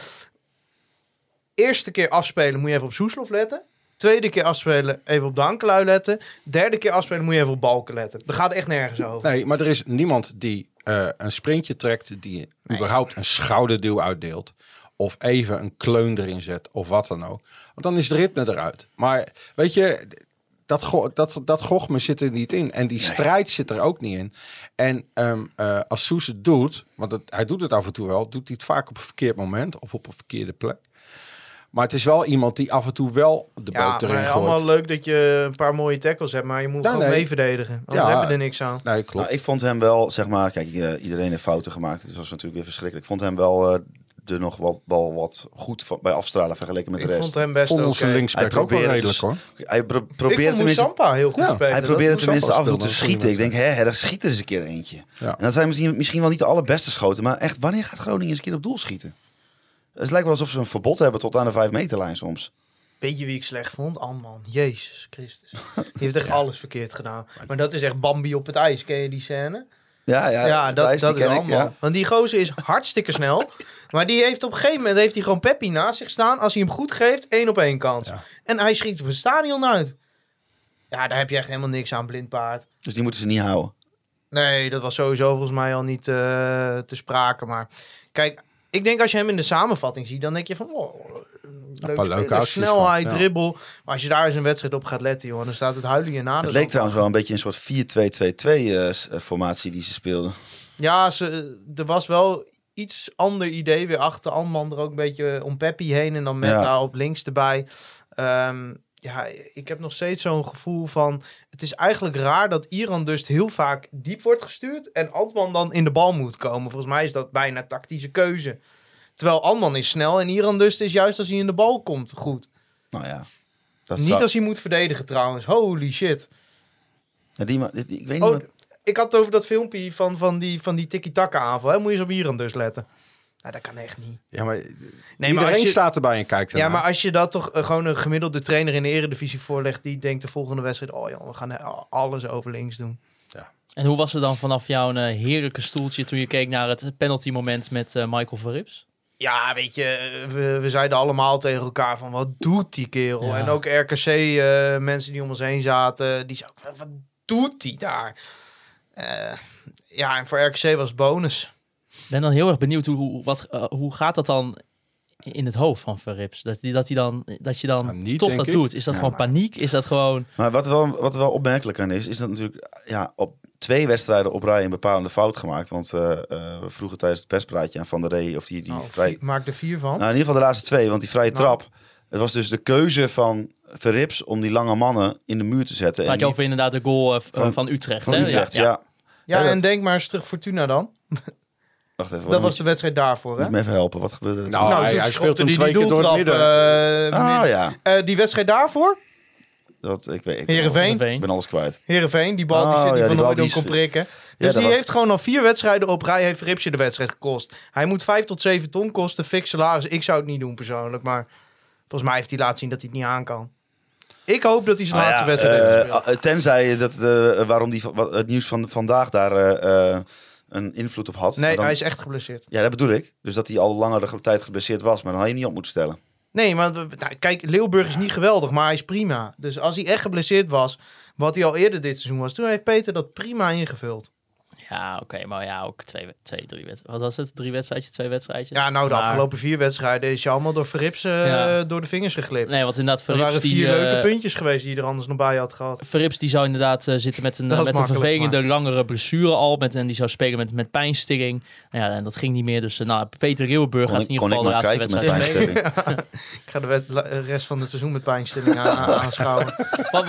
Eerste keer afspelen moet je even op Soeslof letten. Tweede keer afspelen even op de Ankelui letten. Derde keer afspelen moet je even op Balken letten. Dat gaat echt nergens over. Nee, maar er is niemand die eh, een sprintje trekt... die überhaupt een schouderduw uitdeelt. Of even een kleun erin zet. Of wat dan ook. Want dan is de ritme eruit. Maar weet je... Dat, go dat, dat gochme zit er niet in. En die strijd zit er ook niet in. En ehm, eh, als Soes het doet... Want het, hij doet het af en toe wel. Doet hij het vaak op een verkeerd moment. Of op een verkeerde plek. Maar het is wel iemand die af en toe wel de Ja, boot erin maar gooit. allemaal leuk dat je een paar mooie tackles hebt, maar je moet Ja, gewoon nee. mee verdedigen. Anders Ja. heb je er niks aan. Nee, klopt. Nou, ik vond hem wel, zeg maar, kijk, eh, iedereen heeft fouten gemaakt. Het was natuurlijk weer verschrikkelijk. Ik vond hem wel eh er nog wel, wel wat goed van, bij afstralen vergeleken met Ik de rest. vond hem best Vond linksback Hij ook wel probeerde redelijk hoor. Hij pro Ik probeerde vond tenminste... Heel goed Ja, spelen. Hij probeerde tenminste af en toe te schieten. Ik denk, hè, er schiet er eens een keer eentje. Ja. En dat zijn misschien, misschien wel niet de allerbeste schoten. Maar echt, wanneer gaat Groningen eens een keer op doel schieten? Het lijkt wel alsof ze een verbod hebben tot aan de 5 meterlijn soms. Weet je wie ik slecht vond? Anman. Jezus Christus. Die heeft echt alles verkeerd gedaan. Maar dat is echt Bambi op het ijs. Ken je die scène? Ja, ja, Ja, dat, dat is Anman. ja. Want die gozer is hartstikke snel. Maar die heeft op een gegeven moment heeft hij gewoon Peppi naast zich staan. Als hij hem goed geeft, één op één kans. Ja. En hij schiet op het stadion uit. Ja, daar heb je echt helemaal niks aan, blind paard. Dus die moeten ze niet houden. Nee, dat was sowieso volgens mij al niet eh, te sprake. Maar kijk, ik denk als je hem in de samenvatting ziet, dan denk je van... Oh, leuk paar leuke acties snelheid, ja. dribbel. Maar als je daar eens een wedstrijd op gaat letten, joh, dan staat het huilen je na. Het leek trouwens wel een beetje een soort 4-2-2-2 eh, die ze speelden. Ja, ze, er was wel iets ander idee weer achter Anman er ook een beetje om Peppi heen en dan met Ja. daar op links erbij. Ehm, ja, ik heb nog steeds zo'n gevoel van... Het is eigenlijk raar dat Iran dus heel vaak diep wordt gestuurd... en Antman dan in de bal moet komen. Volgens mij is dat bijna tactische keuze. Terwijl Antman is snel en Iran dus is juist als hij in de bal komt goed. Nou ja. Dat Niet zou- als hij moet verdedigen trouwens. Holy shit. Ja, die, ma- die- die- ik weet niet Oh, wat- ik had het over dat filmpje van, van die, van die tiki-taka aanval. Hè? Moet je eens op Iran dus letten. Nou, dat kan echt niet. Ja, maar Nee, iedereen maar als je, staat erbij en kijkt ja, ernaar. maar als je dat toch eh, gewoon een gemiddelde trainer in de eredivisie voorlegt... die denkt de volgende wedstrijd... oh joh, we gaan eh, alles over links doen. En hoe was het dan vanaf jouw eh, heerlijke stoeltje toen je keek naar het penalty moment met Michael Verrips? Ja, weet je, we, we zeiden allemaal tegen elkaar van... wat doet die kerel? Ja. En ook RKC-mensen die om ons heen zaten... die zeiden ook, wat doet die daar? Eh, ja, en voor RKC was het bonus. Ik ben dan heel erg benieuwd hoe, hoe, wat, eh, hoe gaat dat dan in het hoofd van Verrips? Dat, die, dat, hij dan, dat je dan Nou, niet, toch dat ik. doet. Is dat Ja, gewoon paniek? Is dat gewoon... Maar wat er wel, wat er wel opmerkelijk aan is, is dat natuurlijk ja, op twee wedstrijden op rij een bepalende fout gemaakt. Want eh, eh, we vroegen tijdens het perspraatje aan Van der Rey of die, die Nou, vrij... vier- maak er vier van. Nou, in ieder geval de laatste twee, want die vrije Nou. trap. Het was dus de keuze van Verrips om die lange mannen in de muur te zetten. Praat je over inderdaad de goal Van- van, Utrecht, van hè? Utrecht, ja. ja. Ja, Ja, dat- en denk maar eens terug Fortuna dan. Wacht even, Dat was de wedstrijd daarvoor, hè? Moet me even helpen, wat gebeurde er? Nou, toen? hij- speelt hem die twee die keer door het doeltrap, eh, ah midden. ja, Eh, die wedstrijd daarvoor, dat, ik, weet, ik, Heerenveen. ik Veen. ben alles kwijt. Heerenveen, die bal die, Oh, zit, die ja, Van Hooydonk die kon prikken. Dus die was- heeft gewoon al vier wedstrijden op rij, heeft Ripsje de wedstrijd gekost. Hij moet vijf tot zeven ton kosten, fix salaris. Ik zou het niet doen persoonlijk, maar volgens mij heeft hij laten zien dat hij het niet aan kan. Ik hoop dat hij zijn Nou laatste ja, wedstrijd heeft eh, gespeeld. eh, tenzij dat, waarom die, wat, het nieuws van vandaag daar eh, eh, een invloed op had. Nee, dan- hij is echt geblesseerd. Ja, dat bedoel ik. Dus dat hij al langere tijd geblesseerd was. Maar dan had je niet op moeten stellen. Nee, maar nou, kijk, Leeuwburg is niet geweldig, maar hij is prima. Dus als hij echt geblesseerd was, wat hij al eerder dit seizoen was, toen heeft Peter dat prima ingevuld. Ja, oké, maar ja, ook twee, twee drie wedstrijden. Wat was het? Drie wedstrijdjes, twee wedstrijdjes? Ja, nou, de Maar- afgelopen vier wedstrijden is je allemaal door Verrips eh, Ja. door de vingers geglipt. Nee, want inderdaad, er Verrips waren die... vier eh, leuke puntjes geweest die je er anders nog bij had gehad. Verrips die zou inderdaad eh, zitten met een, eh, met een vervelende langere blessure al. Met, en die zou spelen met, met pijnstilling. Nou ja, en dat ging niet meer. Dus eh, nou, Peter gaat ik, in ieder geval de laatste wedstrijd spelen. pijnstelling. Ik ga de eh, rest van het seizoen met pijnstilling aan, aan- aanschouwen. Wat,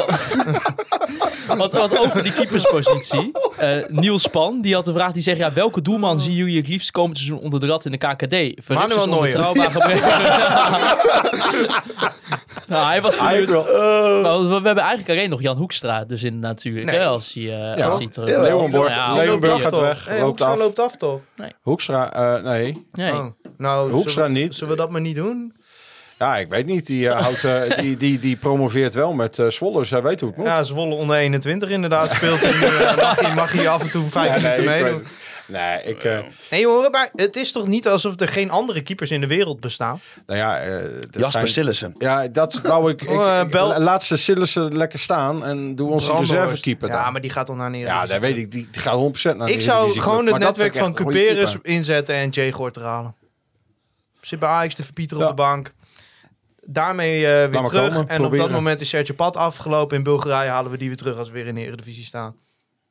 wat, wat, over die keeperspositie. Eh, Niels Die had de vraag, die zegt... Ja, welke doelman zien jullie het liefst komend seizoen onder de rat in de KKD? Verrips Manuel Neuer. nou, hij was benieuwd. Nou, we, we hebben eigenlijk alleen nog Jan Hoekstra. Dus in natuurlijk, Nee. hè, als hij, eh Ja. als hij terug... Ja, Leeuwenborg, Ja, Leeuwenburg Loopt af, gaat toch? weg, Hey, loopt Hoekstra af. loopt af, toch? Hoekstra, eh, nee. Nee. Oh. Nou, Hoekstra zullen we- niet. Zullen we dat maar niet doen? Ja, ik weet niet. Die, eh, houdt, eh, die, die, die promoveert wel met eh Zwolle, dus hij weet hoe het moet. Ja, Zwolle onder 21 inderdaad speelt. En, mag, hij, mag hij af en toe vijf Ja, nee, minuten ik meedoen. Nee, ik... eh, Nee hoor, maar het is toch niet alsof er geen andere keepers in de wereld bestaan? nou ja, eh, er Jasper schijnt- Sillissen. Ja, dat wou ik. ik, Oh, ik- bel- laat ze Sillissen lekker staan en doe onze reservekeeper dan. Ja, maar die gaat dan naar neer. Ja, dat weet ik. Die, die gaat 100% naar Ik zou gewoon het netwerk van Cuperus inzetten en Jay Gort halen. Zit bij Ajax de Verpieter Ja. op de bank. Daarmee eh, weer terug. komen, en op dat moment is Sergio Pat afgelopen. In Bulgarije halen we die weer terug als we weer in de Eredivisie staan.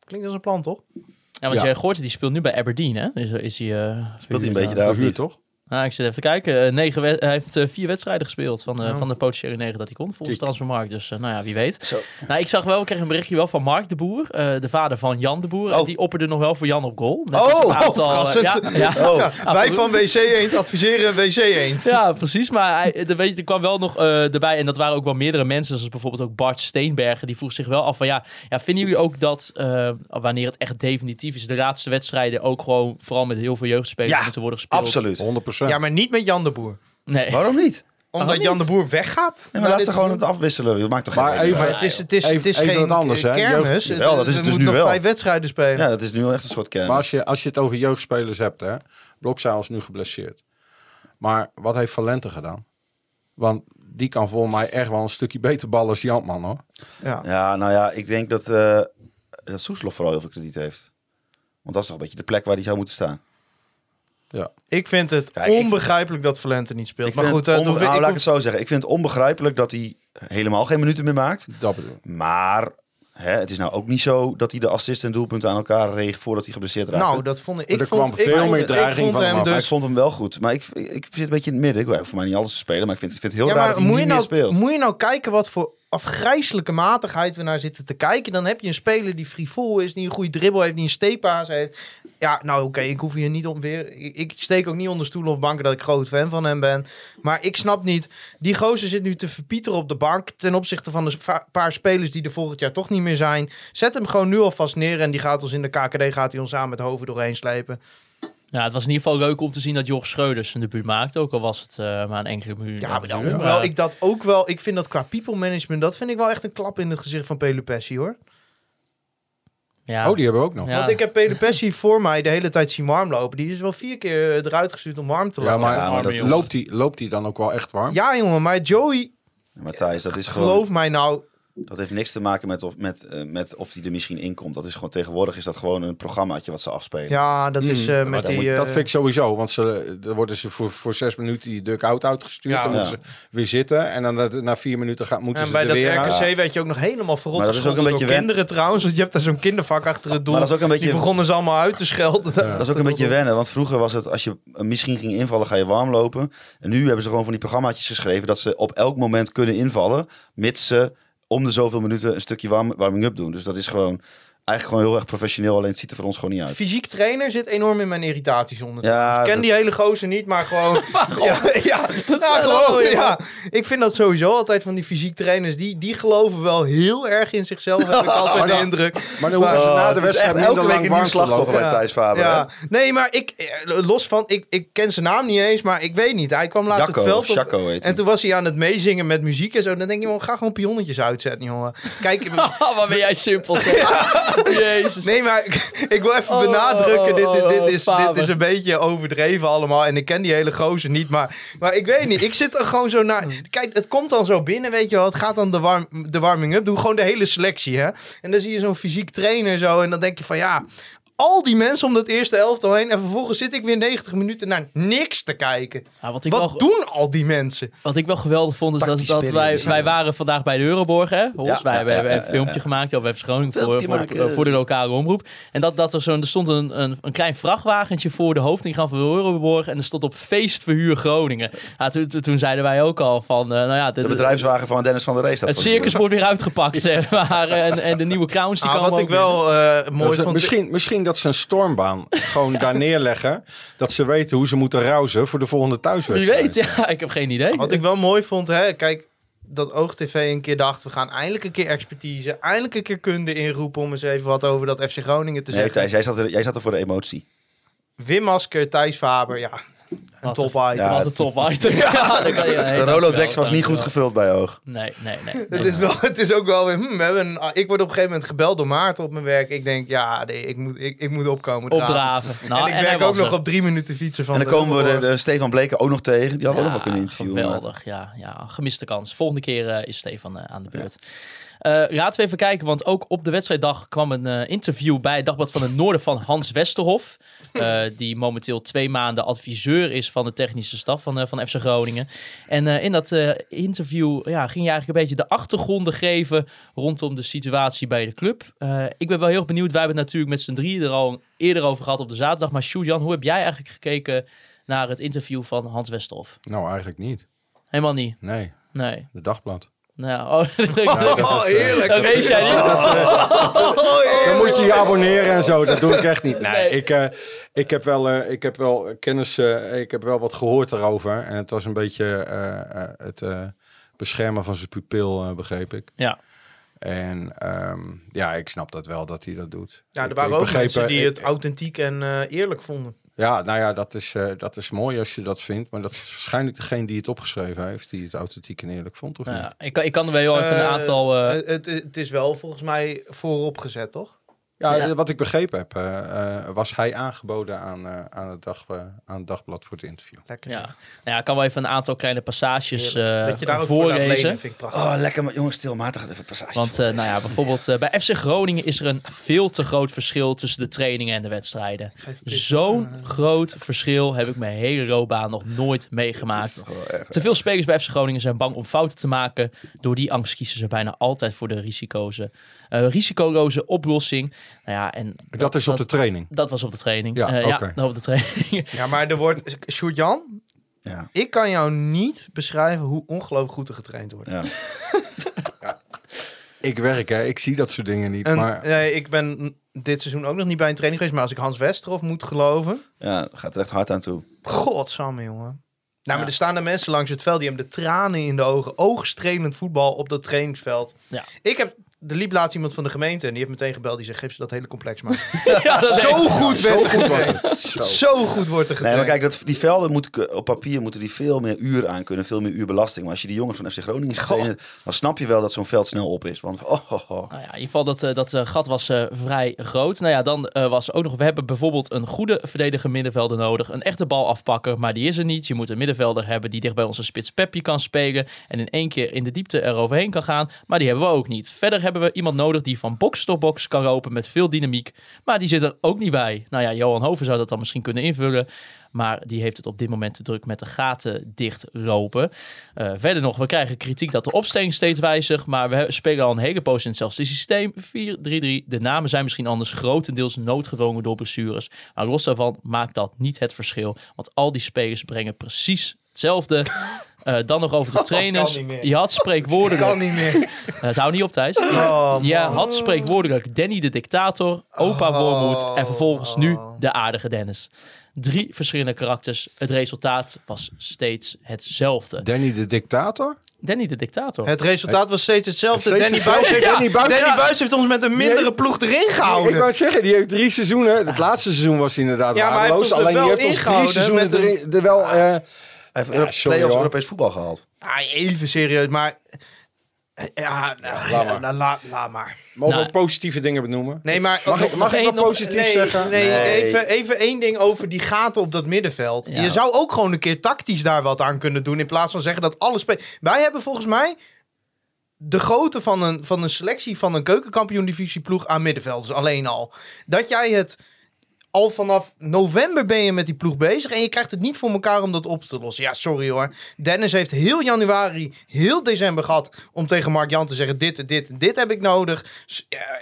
Klinkt als een plan, toch? Ja, want Ja. jij Goorten, die speelt nu bij Aberdeen, hè? Is, is hij, eh, Speelt hij een beetje daar Verhuurd, niet? toch? Nou, ik zit even te kijken. Eh, negen hij heeft eh, vier wedstrijden gespeeld van de, Oh. van de potentiële negen dat hij kon volgens. Transfermarkt. Dus eh, nou ja, wie weet. Zo. Nou, ik zag wel, ik kreeg een berichtje wel van Mark de Boer, eh, de vader van Jan de Boer. En Oh. die opperde nog wel voor Jan op goal. Net Oh, aantal, eh, verrassend. ja, ja, Oh, Ja, wij van WC Eend adviseren WC Eend. ja, precies. Maar hij, er, weet je, er kwam wel nog eh, erbij, en dat waren ook wel meerdere mensen, zoals bijvoorbeeld ook Bart Steenbergen, die vroeg zich wel af van ja, ja vinden jullie ook dat eh, wanneer het echt definitief is, de laatste wedstrijden ook gewoon vooral met heel veel jeugdspelers Ja, moeten worden gespeeld? absoluut. 100%. Ja, maar niet met Jan de Boer. Nee. Waarom niet? Omdat Jan de? Boer weggaat. Nee, na maar laat dit ze gewoon het afwisselen. Dat maakt toch Maar geen even- Maar even... het is, het is, het is Even- geen anders, hè? kermis. Jeugd- Jawel, dat is het dus nu nog wel. vijf wedstrijden spelen. Ja, dat is nu wel echt een soort kern. Maar als je, als je het over jeugdspelers hebt, hè. Blokzaal is nu geblesseerd. Maar wat heeft Valente gedaan? Want die kan volgens mij echt wel een stukje beter ballen als die Antman, hoor. Ja. Ja, nou ja, ik denk dat, eh dat Soeslof vooral heel veel krediet heeft. Want dat is toch een beetje de plek waar hij zou moeten staan. Ja. Ik vind het Kijk, ik- onbegrijpelijk dat Valente niet speelt. Ik maar vind goed, het eh, onbe- nou, ik laat ik het zo zeggen. Ik vind het onbegrijpelijk dat hij helemaal geen minuten meer maakt. Dat bedoel ik. Maar hè, het is nou ook niet zo dat hij de assist en doelpunten aan elkaar reeg voordat hij geblesseerd raakte. nou, dat vond ik. Ik er vond, kwam ik veel vond- meer ik dreiging vond van hem dus ik vond hem wel goed. Maar ik, ik zit een beetje in het midden. Ik hoef voor mij niet alles te spelen. Maar ik vind, ik vind het heel Ja, raar dat hij niet meer nou, speelt. moet je nou kijken wat voor afgrijzelijke matigheid we naar zitten te kijken? Dan heb je een speler die frivol is, die een goede dribbel heeft, die een steekpaas heeft. Ja, nou oké, ik hoef hier niet om weer... Ik, steek ook niet onder stoelen of banken dat ik groot fan van hem ben. Maar ik snap niet, die gozer zit nu te verpieteren op de bank ten opzichte van de paar spelers die er volgend jaar toch niet meer zijn. Zet hem gewoon nu alvast neer en die gaat ons in de KKD, gaat hij ons samen met hoofd doorheen slepen. Ja, het was in ieder geval leuk om te zien dat Jorg Schreuders een debuut maakte. Ook al was het eh, maar een enkele minuut. Ja, maar dan, hoewel ik dat ook wel... Ik vind dat qua people management, dat vind ik wel echt een klap in het gezicht van Pelupessi hoor. ja. Oh, die hebben we ook nog. Ja. Want ik heb Pelupessi voor mij de hele tijd zien warm lopen. Die is wel vier keer eruit gestuurd om warm te Ja, maar, Ja, maar dat loopt die loopt die dan ook wel echt warm? Ja, jongen, maar Joey, Matthijs, dat is gewoon... geloof mij nou... Dat heeft niks te maken met of, met, eh, met of die er misschien in komt. Dat is gewoon tegenwoordig is dat gewoon een programmaatje wat ze afspelen. Ja, dat is Mm, eh, maar met die... moet- dat eh, vind ik sowieso, want ze, dan worden ze voor, voor zes minuten die duck-out uitgestuurd. Ja. dan moeten ze weer zitten en dan dat- na vier minuten gaan, moeten en ze bij er dat weer RKC werd je ook nog helemaal verrot Maar dat is ook een beetje wen- kinderen trouwens. Want je hebt daar zo'n kindervak achter het doel. Maar dat is ook een beetje- Die begonnen ze allemaal uit te schelden. Dat is ook een beetje wennen, want vroeger was het als je eh, misschien ging invallen, ga je warm lopen. En nu hebben ze gewoon van die programmaatjes geschreven dat ze op elk moment kunnen invallen, mits ze om de zoveel minuten een stukje warm, warming-up doen. Dus dat is gewoon eigenlijk gewoon heel erg professioneel. Alleen het ziet er voor ons gewoon niet uit. Fysiek trainer zit enorm in mijn irritatiezone. Ja, ik ken dat- die hele gozer niet, maar gewoon... ja, ja, gewoon, ja. Ik vind dat sowieso altijd van die fysiek trainers. Die, die geloven wel heel erg in zichzelf, heb ik altijd de indruk. Maar dan hoeven ze Oh, na de is wedstrijd elke week lang een nieuw slachtoffer bij Thijs Faber. Ja, nee, maar ik, eh, los van, ik, ik ken zijn naam niet eens, maar ik weet niet. Hij kwam laatst Jacco, het veld op. Jacco en hij. toen was hij aan het meezingen met muziek en zo. Dan denk je, man, ga gewoon pionnetjes uitzetten, jongen. Kijk, Oh, wat ben jij simpel. Jezus. Nee, maar ik, wil even Oh, benadrukken. Dit, dit, dit, oh, is, dit is een beetje overdreven allemaal. En ik ken die hele gozer niet. Maar, maar ik weet niet. Ik zit er gewoon zo naar. Kijk, het komt dan zo binnen. Weet je wel. Het gaat dan de, warm, de warming-up. Doe gewoon de hele selectie. Hè? En dan zie je zo'n fysiek trainer zo. En dan denk je van ja. Al die mensen om dat eerste elftal heen. En vervolgens zit ik weer 90 minuten naar niks te kijken. Ja, wat ik Wat wel, doen al die mensen? Wat ik wel geweldig vond, is dat, wij, wij ja. waren vandaag bij de Euroborg, hè? Hols. Ja, wij ja, hebben ja, hebben ja, een filmpje ja. gemaakt over FC Groningen voor, Filmpje voor, voor de lokale omroep. En dat, dat er, zo'n er stond een, een, een klein vrachtwagentje voor de hoofdingang van de Euroborg en er stond op feestverhuur Groningen. Ja, toen, toen, toen zeiden wij ook al van, eh, nou ja, de, De bedrijfswagen van Dennis van der staat het circus wordt weer uitgepakt, zeg maar. En, en de nieuwe clowns die Ah, komen wat ik wel eh, mooi vond. misschien, misschien dat ze een stormbaan gewoon daar neerleggen. Dat ze weten hoe ze moeten rousen voor de volgende Wie thuiswedstrijd. weet, ja, ik heb geen idee. Wat ik wel mooi vond, hè, kijk, dat OogTV een keer dacht, we gaan eindelijk een keer expertise, eindelijk een keer kunde inroepen om eens even wat over dat FC Groningen te Nee, zeggen. Thijs, jij zat, er, jij zat er voor de emotie. Wim Masker, Thijs Faber, ja, een top item. Ja, Wat een top item. Ja, dat kan je De Rolodex was niet goed gevuld bij Oog. Nee, nee, nee. Het is, wel, het is ook wel weer, hm, we hebben een, ik word op een gegeven moment gebeld door Maarten op mijn werk. Ik denk, ja, nee, ik, moet, ik, ik moet opkomen draven. Opdraven. Nou, en ik hij werk ook nog er. op drie minuten fietsen van En dan de komen we de, Stefan Bleken ook nog tegen. Die hadden we ook nog wel kunnen interviewen. Geweldig, ja, ja. Gemiste kans. Volgende keer eh, is Stefan eh, aan de beurt. Laten we even kijken, want ook op de wedstrijddag kwam een eh, interview bij het Dagblad van het Noorden van Hans Westerhof. eh, die momenteel twee maanden adviseur is van de technische staf van, eh, van FC Groningen. En eh, in dat eh, interview ja, ging je eigenlijk een beetje de achtergronden geven rondom de situatie bij de club. Eh, ik ben wel heel benieuwd. Wij hebben het natuurlijk met z'n drieën er al eerder over gehad op de zaterdag. Maar Sjoerd-Jan, hoe heb jij eigenlijk gekeken naar het interview van Hans Westerhof? Nou, eigenlijk niet. Helemaal niet. Nee, Nee. het dagblad. Nou, ja, oh, Oh, heerlijk. dat weet jij niet. Dan moet je je abonneren en zo. Dat doe ik echt niet. Nee, Nee. Ik, eh, ik, heb wel, eh, ik heb wel kennis. eh, ik heb wel wat gehoord daarover. En het was een beetje eh, eh, het eh, beschermen van zijn pupil, eh, begreep ik. Ja. En ehm, ja, ik snap dat wel dat hij dat doet. Ja, er Ik- waren ik ook mensen eh, die ik- het authentiek en eh, eerlijk vonden. Ja, nou ja, dat is, eh, dat is mooi als je dat vindt. Maar dat is waarschijnlijk degene die het opgeschreven heeft, die het authentiek en eerlijk vond, of Nou niet? ja, ik, kan, ik kan er wel heel even een Eh, aantal... eh, het, het, het is wel volgens mij voorop gezet, toch? Ja, Ja. wat ik begrepen heb, eh, eh, was hij aangeboden aan, eh, aan, het dag, aan het dagblad voor het interview. Lekker. ja. Nou ja, ik kan wel even een aantal kleine passages eh dat je daar voor voorlezen. lenen, vind ik prachtig. Oh, lekker. maar Jongens, stil. Maarten gaat even het passage Want eh, nou ja, bijvoorbeeld bij FC Groningen is er een veel te groot verschil tussen de trainingen en de wedstrijden. Zo'n groot verschil heb ik mijn hele loopbaan nog nooit meegemaakt. Te veel spelers bij FC Groningen zijn bang om fouten te maken. Door die angst kiezen ze bijna altijd voor de risico's. Eh, risicoloze oplossing. Nou ja, en Dat, is op de training. Dat was op de training. Ja, Eh, oké. ja op de training. Ja, maar er wordt... Sjoerd-Jan, Ja. ik kan jou niet beschrijven hoe ongelooflijk goed er getraind wordt. Ja. Ik werk, hè. Ik zie dat soort dingen niet. En, maar nee, ik ben dit seizoen ook nog niet bij een training geweest, maar als ik Hans Westerhof moet geloven... ja, gaat er echt hard aan toe. Godsamme, jongen. Nou, maar er staan er mensen langs het veld die hebben de tranen in de ogen. Oogstrelend voetbal op dat trainingsveld. Ja. Ik heb... Er liep laatst iemand van de gemeente en die heeft meteen gebeld. Die zegt, geef ze dat hele complex maar. ja, dat zo goed werd er goed het. Zo. Zo goed wordt er Nee, getraind. maar kijk, dat, die velden moeten op papier moeten die veel meer uur aan kunnen, veel meer uur belasting. Maar als je die jongens van FC Groningen ziet trainen, dan snap je wel dat zo'n veld snel op is. Want oh, oh, oh. Nou ja, in ieder geval dat, eh, dat eh, gat was eh, vrij groot. Nou ja, dan eh, was ook nog... We hebben bijvoorbeeld een goede verdediger middenvelder nodig. Een echte bal afpakken, maar die is er niet. Je moet een middenvelder hebben die dicht bij onze spits Pepje kan spelen. En in één keer in de diepte eroverheen kan gaan. Maar die hebben we ook niet. Verder hebben we iemand nodig die van box tot box kan lopen met veel dynamiek. Maar die zit er ook niet bij. Nou ja, Johan Hoven zou dat dan misschien kunnen invullen. Maar die heeft het op dit moment te druk met de gaten dichtlopen. Eh verder nog, we krijgen kritiek dat de opstelling steeds wijzigt. Maar we spelen al een hele poos in hetzelfde systeem. 4-3-3. De namen zijn misschien anders grotendeels noodgedwongen door blessures. Maar los daarvan maakt dat niet het verschil. Want al die spelers brengen precies hetzelfde. Eh, dan nog over de trainers. Je had spreekwoordelijk... kan niet meer. Het houdt niet op, Thijs. Oh, Je had spreekwoordelijk Danny de dictator, opa Oh. Wormoed en vervolgens nu de aardige Dennis. Drie verschillende karakters. Het resultaat was steeds hetzelfde. Danny de dictator? Danny de dictator. Het resultaat was steeds hetzelfde. Steeds Danny. Buis heeft, Ja. Danny Buis- Danny Ja. Buis heeft ons met een mindere heeft- ploeg erin Ik gehouden. wou het zeggen, die heeft drie seizoenen. Het laatste seizoen was hij inderdaad Ja, maar hij heeft waardeloos. ons Alleen die heeft ons drie seizoenen een- erin- er wel... eh, Hij heeft sorry, play-offs hoor. Europees voetbal gehaald. Ah, even serieus, maar... Ja, nou, laat ja, maar. la- la- maar. mogen Nou, we positieve dingen benoemen? Nee, maar... Mag ik, mag ik wat nog- nee, zeggen? Nee, Nee. Even, even één ding over die gaten op dat middenveld. Ja. Je zou ook gewoon een keer tactisch daar wat aan kunnen doen. In plaats van zeggen dat alle spelers. Wij hebben volgens mij de grootte van een, van een selectie van een keukenkampioen-divisieploeg aan middenvelders alleen al. Dat jij het. Al vanaf november ben je met die ploeg bezig en je krijgt het niet voor elkaar om dat op te lossen. Ja, sorry hoor. Dennis heeft heel januari, heel december gehad om tegen Mark Jan te zeggen: dit, dit, dit heb ik nodig. Ja,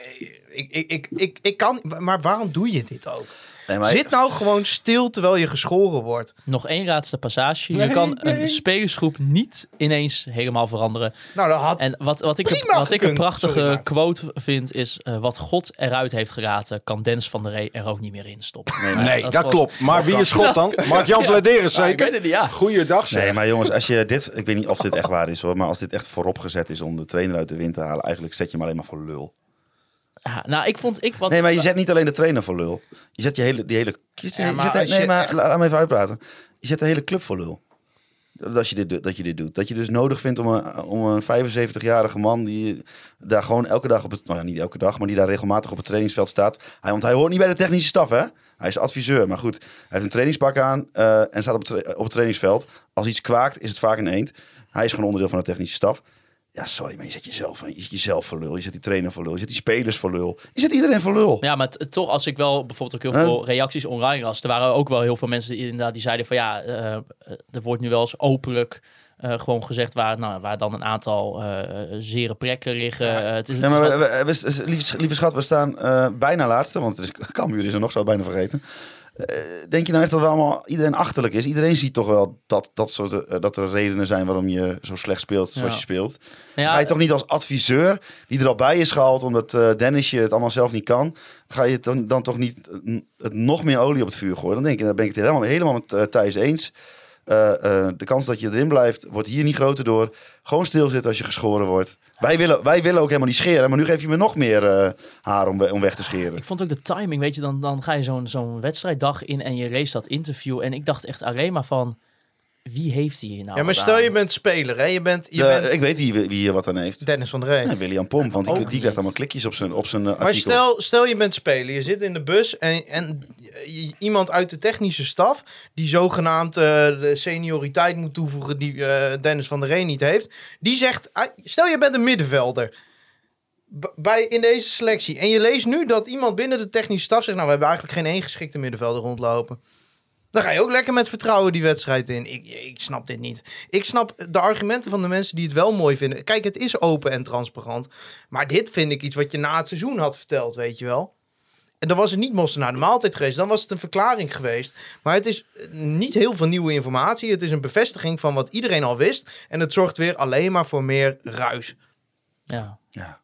ik, ik, ik, ik, ik kan, maar waarom doe je dit ook? Nee, maar Zit nou gewoon stil terwijl je geschoren wordt. Nog één laatste passage. Je Nee, kan nee. een spelersgroep niet ineens helemaal veranderen. Nou, dat had En wat, wat, ik, een, Prima wat ik een prachtige Sorry, quote vind is... eh, wat God eruit heeft gelaten, kan Dennis van der Rey er ook niet meer in stoppen. Nee, dat klopt. Maar wie is God dan? Mark-Jan Vladeris Ja, ik weet zeker? het niet, ja. Goeiedag zeg. Nee, maar jongens, als je dit, ik weet niet of dit echt waar is hoor, maar als dit echt vooropgezet is om de trainer uit de wind te halen, eigenlijk zet je hem alleen maar voor lul. Ja, nou, ik vond... Ik, wat, Nee, maar je zet niet alleen de trainer voor lul. Je zet je hele, die hele, je zet, Ja, je zet- nee, je maar echt- laat me even uitpraten. Je zet de hele club voor lul. Dat je dit, doet- dat je dit doet. Dat je dus nodig vindt om een, om een 75-jarige man die daar gewoon elke dag op het, nou ja, niet elke dag, maar die daar regelmatig op het trainingsveld staat. Hij, want hij hoort niet bij de technische staf, hè? Hij is adviseur, maar goed. Hij heeft een trainingspak aan eh, en staat op op het trainingsveld. Als iets kwaakt, is het vaak een eend. Hij is gewoon onderdeel van de technische staf. Ja, sorry, maar je zet jezelf, je zet jezelf voor lul. Je zet die trainer voor lul. Je zet die spelers voor lul. Je zet iedereen voor lul. Ja, maar toch, als ik wel bijvoorbeeld ook heel Huh? veel reacties online las, er waren ook wel heel veel mensen die inderdaad die zeiden van ja, eh, eh, er wordt nu wel eens openlijk eh, gewoon gezegd waar, nou, waar dan een aantal eh zere plekken liggen. Het is, het Ja, is maar we, we- we- lieve, lieve schat, we staan eh, bijna laatste, want het is Cambuur is er nog, het bijna vergeten. Eh, denk je nou echt dat we allemaal iedereen achterlijk is? Iedereen ziet toch wel dat, dat, soort, eh, dat er redenen zijn waarom je zo slecht speelt zoals Ja. je speelt. nou ja, ga je toch niet als adviseur, die er al bij is gehaald omdat eh Dennisje het allemaal zelf niet kan, ga je dan, dan toch niet het nog meer olie op het vuur gooien? Dan denk ik, daar ben ik het helemaal, helemaal met Thijs eens. Eh, eh, de kans dat je erin blijft, wordt hier niet groter door. Gewoon stilzitten als je geschoren wordt. Wij willen, wij willen ook helemaal niet scheren, maar nu geef je me nog meer eh, haar om, om weg te scheren. Ik vond ook de timing, weet je, dan, dan ga je zo'n zo'n wedstrijddag in en je leest dat interview. En ik dacht echt alleen maar van, wie heeft hier nou Ja, maar stel aan? je bent speler, hè? Je bent, je De- bent Ik weet wie, wie hier wat aan heeft. Dennis van der Rey. Ja, William Pomp, want die, die krijgt allemaal klikjes op zijn, op zijn eh, Maar artikel. stel, stel je bent speler, je zit in de bus en, en iemand uit de technische staf, die zogenaamd eh, de senioriteit moet toevoegen die eh, Dennis van der Rey niet heeft, die zegt, ah, stel je bent een middenvelder bij, in deze selectie en je leest nu dat iemand binnen de technische staf zegt, nou we hebben eigenlijk geen één geschikte middenvelder rondlopen. Dan ga je ook lekker met vertrouwen die wedstrijd in. Ik, ik snap dit niet. Ik snap de argumenten van de mensen die het wel mooi vinden. Kijk, het is open en transparant. Maar dit vind ik iets wat je na het seizoen had verteld, weet je wel. En dan was het niet mossen naar de maaltijd geweest. Dan was het een verklaring geweest. Maar het is eh, niet heel veel nieuwe informatie. Het is een bevestiging van wat iedereen al wist. En het zorgt weer alleen maar voor meer ruis. Ja. Ja.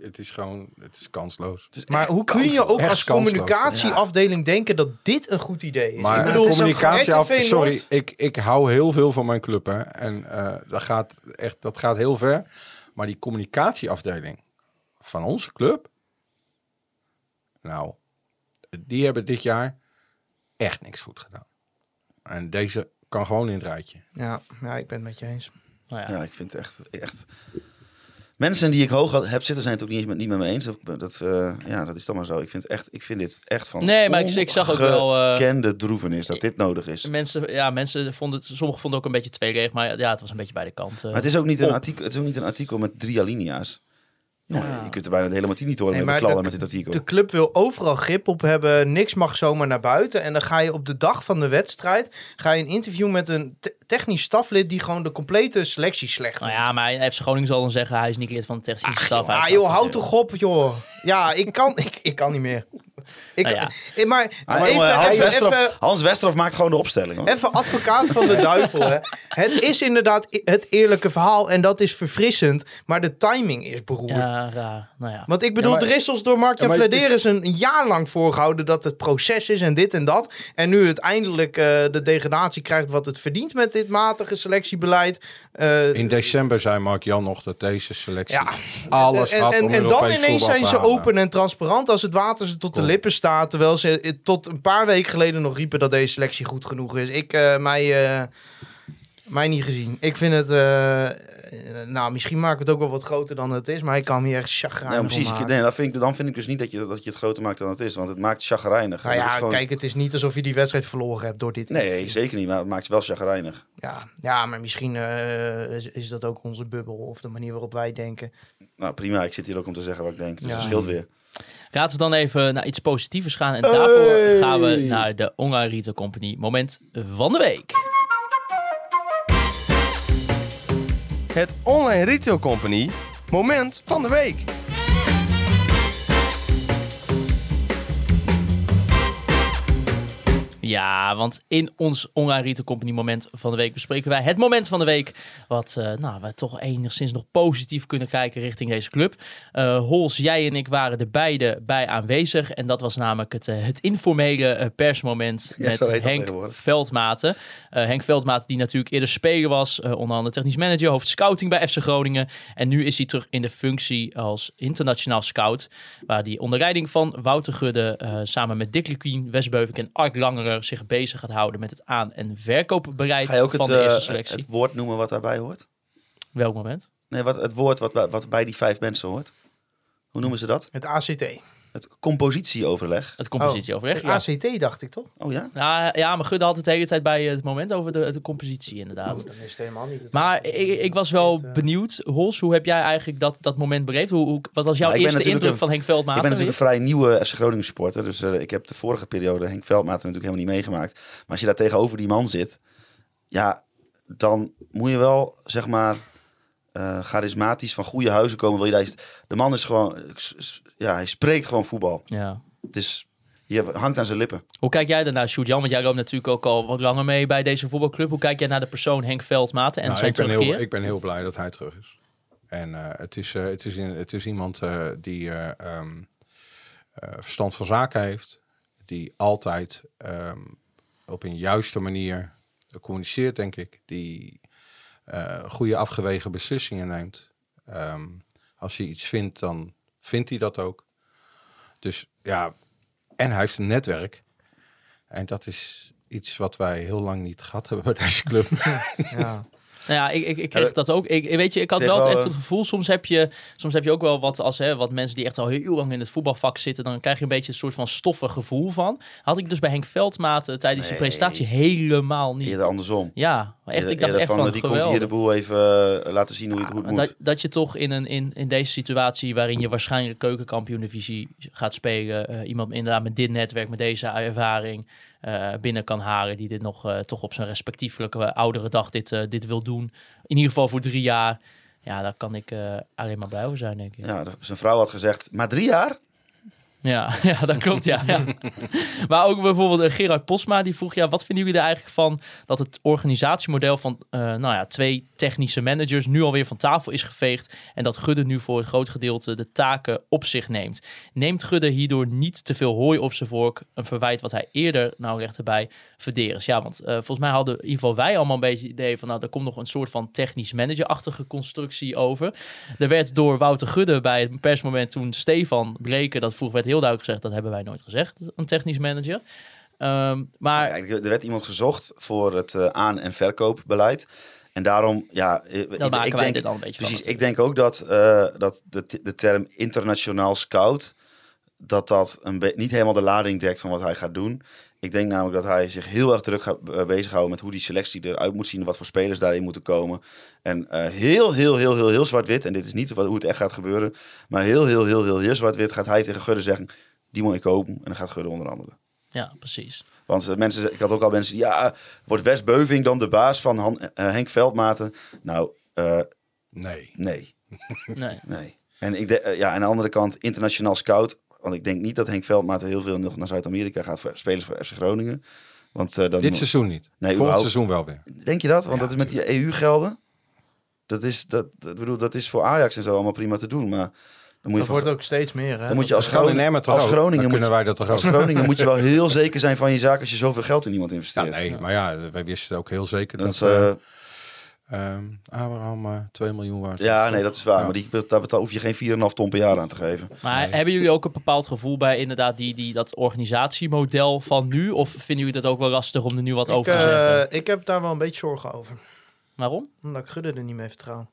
Het, is gewoon, het is kansloos. Maar hoe kun je ook Echt als communicatieafdeling denken dat dit een goed idee is? Maar ik bedoel, communicatie af, RTV sorry, ik, ik hou heel veel van mijn club hè. En eh, dat, gaat echt, dat gaat heel ver. Maar die communicatieafdeling van onze club, nou, die hebben dit jaar echt niks goed gedaan. En deze kan gewoon in het rijtje. Ja, ja, ik ben het met je eens. Nou ja. Ja, ik vind het echt, echt... Mensen die ik hoog had- heb zitten zijn het ook niet, niet met me eens. Dat, eh, ja, dat is dan maar zo. Ik vind, echt, ik vind dit echt van Nee, maar ik, ik zag ook wel... eh, Kende droevenis dat dit nodig is. Mensen, ja, mensen vonden het, sommigen vonden het ook een beetje tweeledig, maar ja, het was een beetje bij de kant. Maar het is ook niet een artikel, het is ook niet een artikel met drie alinea's. Ja. Je kunt er bijna de hele niet horen Nee, mee met dit artikel. De club wil overal grip op hebben. Niks mag zomaar naar buiten. En dan ga je op de dag van de wedstrijd... ga je een interview met een te- technisch staflid... die gewoon de complete selectie slecht Nou maakt. ja, maar FC Groningen zal dan zeggen, hij is niet lid van de technische staf. Ah joh, gewoon houd toch op joh. Ja, ik kan, ik, ik kan niet meer. Ik, Nou ja. eh, maar Ah, even, jongen, Hans, even, Westerhof, even, Hans Westerhof maakt gewoon de opstelling. Hoor. even advocaat van de duivel. Hè. Het is inderdaad het eerlijke verhaal en dat is verfrissend. Maar de timing is beroerd. Ja, raar. Nou ja. Want ik bedoel, Ja, maar- er is ons door Mark Ja, maar het is- Vladeris een jaar lang voorgehouden dat het proces is en dit en dat. En nu het eindelijk eh, de degradatie krijgt wat het verdient met dit matige selectiebeleid. Eh, In december zei Mark Jan nog dat deze selectie Ja. alles en, had en, om en dan ineens zijn ze open en transparant als het water ze tot de Cool. Lippen staat. Terwijl ze eh, tot een paar weken geleden nog riepen dat deze selectie goed genoeg is. Ik, eh, mij, eh, mij niet gezien. Ik vind het, nou misschien maak ik het ook wel wat groter dan het is. Maar ik kan hier echt chagrijnig Ja, precies. Nee, dan, vind ik, dan vind ik dus niet dat je, dat je het groter maakt dan het is. Want het maakt chagrijnig. Nou ja, gewoon- kijk, het is niet alsof je die wedstrijd verloren hebt door dit. Nee, interview. zeker niet. Maar het maakt wel chagrijnig. Ja, ja, maar misschien is, is dat ook onze bubbel of de manier waarop wij denken. Nou, prima. Ik zit hier ook om te zeggen wat ik denk. Dus Ja. dat scheelt weer. Laten we dan even naar iets positievers gaan. En daarvoor gaan we naar de Online Retail Company moment van de week. Het Online Retail Company moment van de week. Ja, want in ons Online Retail Company moment van de week bespreken wij het moment van de week. Wat eh, nou, we toch enigszins nog positief kunnen kijken richting deze club. Eh Hols, jij en ik waren er beide bij aanwezig. En dat was namelijk het, eh, het informele persmoment Ja, met Henk. Veldmaten. Henk Veldmaten die natuurlijk eerder speler was. onder andere technisch manager, hoofd scouting bij FC Groningen. En nu is hij terug in de functie als internationaal scout. Waar hij onder leiding van Wouter Gudde samen met Dick Lukien, Wes Beuvink en Art Langerer zich bezig gaat houden met het aan- en verkoopbeleid Ga je ook van het, de eerste eh, selectie. het woord noemen wat daarbij hoort? Welk moment? Nee, wat, het woord wat, wat bij die vijf mensen hoort. Hoe noemen ze dat? Het ACT. Het compositieoverleg. Het compositieoverleg. Het ja. ACT dacht ik toch? Oh ja? Ja, ja, maar Gudde had het de hele tijd bij het moment over de, de compositie inderdaad. Oh, is helemaal niet het Maar ik, ik was wel eh, benieuwd, Hols, hoe heb jij eigenlijk dat, dat moment beleefd? Hoe, hoe, wat was jouw Nou, eerste indruk een- van Henk Veldmaten? Ik ben natuurlijk een vrij nieuwe FC Groningen supporter. Dus eh, ik heb de vorige periode Henk Veldmaten natuurlijk helemaal niet meegemaakt. Maar als je daar tegenover die man zit, ja, dan moet je wel, zeg maar, eh, charismatisch van goede huizen komen. Wil je daar, de man is gewoon, ja, hij spreekt gewoon voetbal. Ja. Het is, je hangt aan zijn lippen. Hoe kijk jij daarnaar, Sjoerd-Jan? Want jij loopt natuurlijk ook al wat langer mee bij deze voetbalclub. Hoe kijk jij naar de persoon Henk Veldmaten en Nou, zijn ik, ben terugkeer? heel, ik ben heel blij dat hij terug is. En eh, het, is, eh, het, is in, het is iemand eh, die eh, ehm, eh, verstand van zaken heeft. Die altijd ehm, op een juiste manier communiceert, denk ik. Die eh, goede afgewegen beslissingen neemt. Ehm, als hij iets vindt, dan vindt hij dat ook. Dus ja, en hij heeft een netwerk. En dat is iets wat wij heel lang niet gehad hebben bij deze club. Ja. Nou ja, ik, ik, ik kreeg dat ook. Ik, weet je, ik had wel echt het gevoel, soms heb, je, soms heb je ook wel wat, als, hè, wat mensen die echt al heel lang in het voetbalvak zitten, dan krijg je een beetje een soort van stoffig gevoel van. Had ik dus bij Henk Veldmaten tijdens die Nee. presentatie helemaal niet. Eerder andersom. Ja, maar echt, ik dacht echt van, die komt hier de boel even eh, laten zien hoe, het, hoe het moet. Dat, dat je toch in, een, in, in deze situatie, waarin je waarschijnlijk keukenkampioen-divisie gaat spelen, eh, iemand inderdaad met dit netwerk, met deze ervaring eh, binnen kan halen, die dit nog toch op zijn respectievelijke oudere dag dit, dit wil doen. In ieder geval voor drie jaar. Ja, daar kan ik alleen maar blij over zijn, denk ik. Ja, zijn vrouw had gezegd, maar drie jaar? Ja, ja dat ja. ja. Maar ook bijvoorbeeld eh, Gerard Posma, die vroeg... Ja, wat vinden jullie er eigenlijk van dat het organisatiemodel van eh, nou ja, twee technische managers nu alweer van tafel is geveegd en dat Gudde nu voor het groot gedeelte de taken op zich neemt? Neemt Gudde hierdoor niet te veel hooi op zijn vork? Een verwijt wat hij eerder nou recht erbij verderes. Ja, want eh, volgens mij hadden in ieder geval wij allemaal een beetje het idee van... nou, er komt nog een soort van technisch managerachtige constructie over. Er werd door Wouter Gudde bij het persmoment toen Stefan Breken dat vroeg, werd heel duidelijk gezegd, dat hebben wij nooit gezegd, een technisch manager. Ehm, maar er werd iemand gezocht voor het eh, aan- en verkoopbeleid. En daarom, ja, eh, ik, ik wij denk, dit dan een beetje precies, van. ik denk ook dat, eh, dat de, de term internationaal scout, dat dat een niet helemaal de lading dekt van wat hij gaat doen. Ik denk namelijk dat hij zich heel erg druk gaat eh, bezighouden met hoe die selectie eruit moet zien, wat voor spelers daarin moeten komen. En eh, heel, heel, heel, heel, heel zwart-wit, en dit is niet wat, hoe het echt gaat gebeuren, maar heel, heel, heel, heel, heel zwart-wit gaat hij tegen Gudde zeggen, die moet ik kopen. En dan gaat Gudde onder andere. Ja, precies. Want eh, mensen, ik had ook al mensen die, ja, wordt Wes Beuving dan de baas van Han- eh, Henk Veldmaten? Nou, eh, Nee. nee, Nee. nee. En ik de, eh, ja, aan de andere kant, internationaal scout, want ik denk niet dat Henk Veldmaten heel veel nog naar Zuid-Amerika gaat voor spelers voor FC Groningen. Want eh, dan Dit seizoen niet. Nee, Volgend überhaupt- seizoen wel weer. Denk je dat? Want Ja, dat is met die EU-gelden. Dat is, dat, dat, bedoel, dat is voor Ajax en zo allemaal prima te doen. Maar dan moet je, Dat van- wordt ook steeds meer. Hè? dan moet je als, Groningen, als? Groningen, moet, kunnen je- wij dat toch als Groningen moet je wel heel zeker zijn van je zaak als je zoveel geld in iemand Ja, investeert. nee, maar ja, wij wisten ook heel zeker Dat dat, is, ehm Abraham eh 2 miljoen waard ja, nee, dat is waar. Ja. Maar die, daar betaal, hoef je geen 4,5 ton per jaar aan te geven. Maar hebben jullie ook een bepaald gevoel bij inderdaad die, die, dat organisatiemodel van nu? Of vinden jullie dat ook wel lastig om er nu wat ik, over te eh, zeggen? ik heb daar wel een beetje zorgen over. Waarom? Omdat ik Gudde er niet mee vertrouw.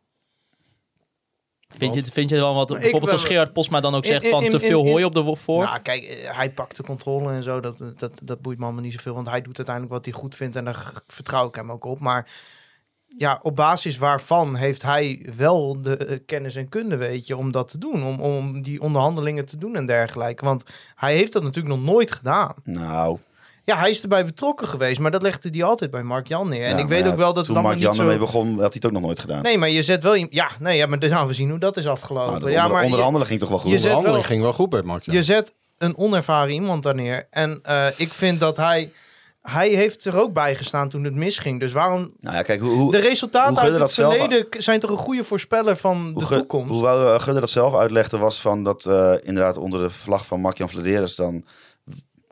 Vind je, vind je wel wat, bijvoorbeeld ben- zoals Gerard Posma dan ook In- zegt in- van in- te veel hooi op de voor? Nou, kijk, eh, hij pakt de controle en zo. Dat, dat, dat boeit me allemaal niet zoveel. Want hij doet uiteindelijk wat hij goed vindt. En daar vertrouw ik hem ook op. Maar ja, op basis waarvan heeft hij wel de eh, kennis en kunde, weet je, om dat te doen. Om, om die onderhandelingen te doen en dergelijke. Want hij heeft dat natuurlijk nog nooit gedaan. Nou, Ja, hij is erbij betrokken geweest. Maar dat legde hij altijd bij Mark Jan neer. En ja, ik weet ook wel dat het toen allemaal Mark Jan zo... ermee begon, had hij het ook nog nooit gedaan. Nee, maar je zet wel... Ja, nee, ja, maar dus, nou, we zien hoe dat is afgelopen. Nou, dat ja, onder- maar je- onderhandelen ging toch wel goed. je zet De handeling wel- ging wel goed bij Mark. Je zet een onervaren iemand daar neer. En eh, ik vind dat hij... Hij heeft er ook bij gestaan toen het misging. Dus waarom... Nou ja, kijk, hoe, hoe, De resultaten hoe uit het dat verleden zijn toch een goede voorspeller van hoe de Gu- toekomst? Hoe wou, eh, Gudde dat zelf uitlegde was van dat eh, inderdaad onder de vlag van Mark-Jan Vladeres dan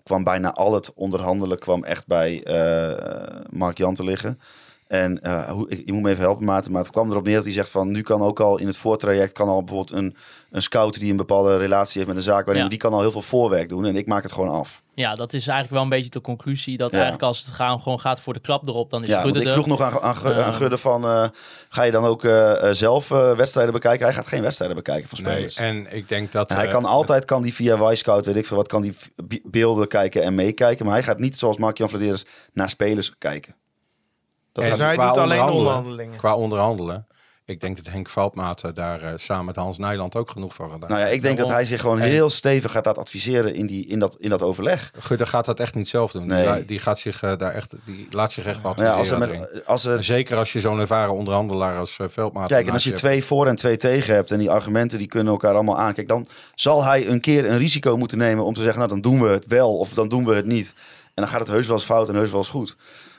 kwam bijna al het onderhandelen kwam echt bij eh Mark-Jan te liggen. En eh, hoe, ik, je moet me even helpen, Maarten, maar het kwam erop neer dat hij zegt van nu kan ook al in het voortraject kan al bijvoorbeeld een, een scout die een bepaalde relatie heeft met een zaak, waarin Ja. die kan al heel veel voorwerk doen en ik maak het gewoon af. Ja, dat is eigenlijk wel een beetje de conclusie. Dat Ja. eigenlijk als het gaan, gewoon gaat voor de klap erop, dan is Ja, Gudde ik er. vroeg nog aan, aan, Gu- aan Gudde van, eh, ga je dan ook eh, zelf eh, wedstrijden bekijken? Hij gaat geen wedstrijden bekijken van Nee, spelers. en ik denk dat... En hij kan altijd, kan die via Wisecout, weet ik veel wat, kan die beelden kijken en meekijken. Maar hij gaat niet zoals Mark-Jan Vladeres naar spelers kijken. Dat En Dus qua doet alleen onderhandelingen. Qua onderhandelen. Ik denk dat Henk Veldmaten daar eh, samen met Hans Nijland ook genoeg van gedaan. nou ja, ik denk dat hij zich gewoon En- heel stevig gaat laten adviseren in, die, in, dat, in dat overleg. Gudde gaat dat echt niet zelf doen. Nee. Die, die, gaat zich eh, daar echt, die laat zich echt wat Maar ja, als er met, als er, Zeker als je zo'n ervaren onderhandelaar als uh, Veldmaten kijk, en als je hebt. twee voor en twee tegen hebt en die argumenten die kunnen elkaar allemaal aan. Kijk, dan zal hij een keer een risico moeten nemen om te zeggen, nou dan doen we het wel of dan doen we het niet. En dan gaat het heus wel eens fout en heus wel eens goed.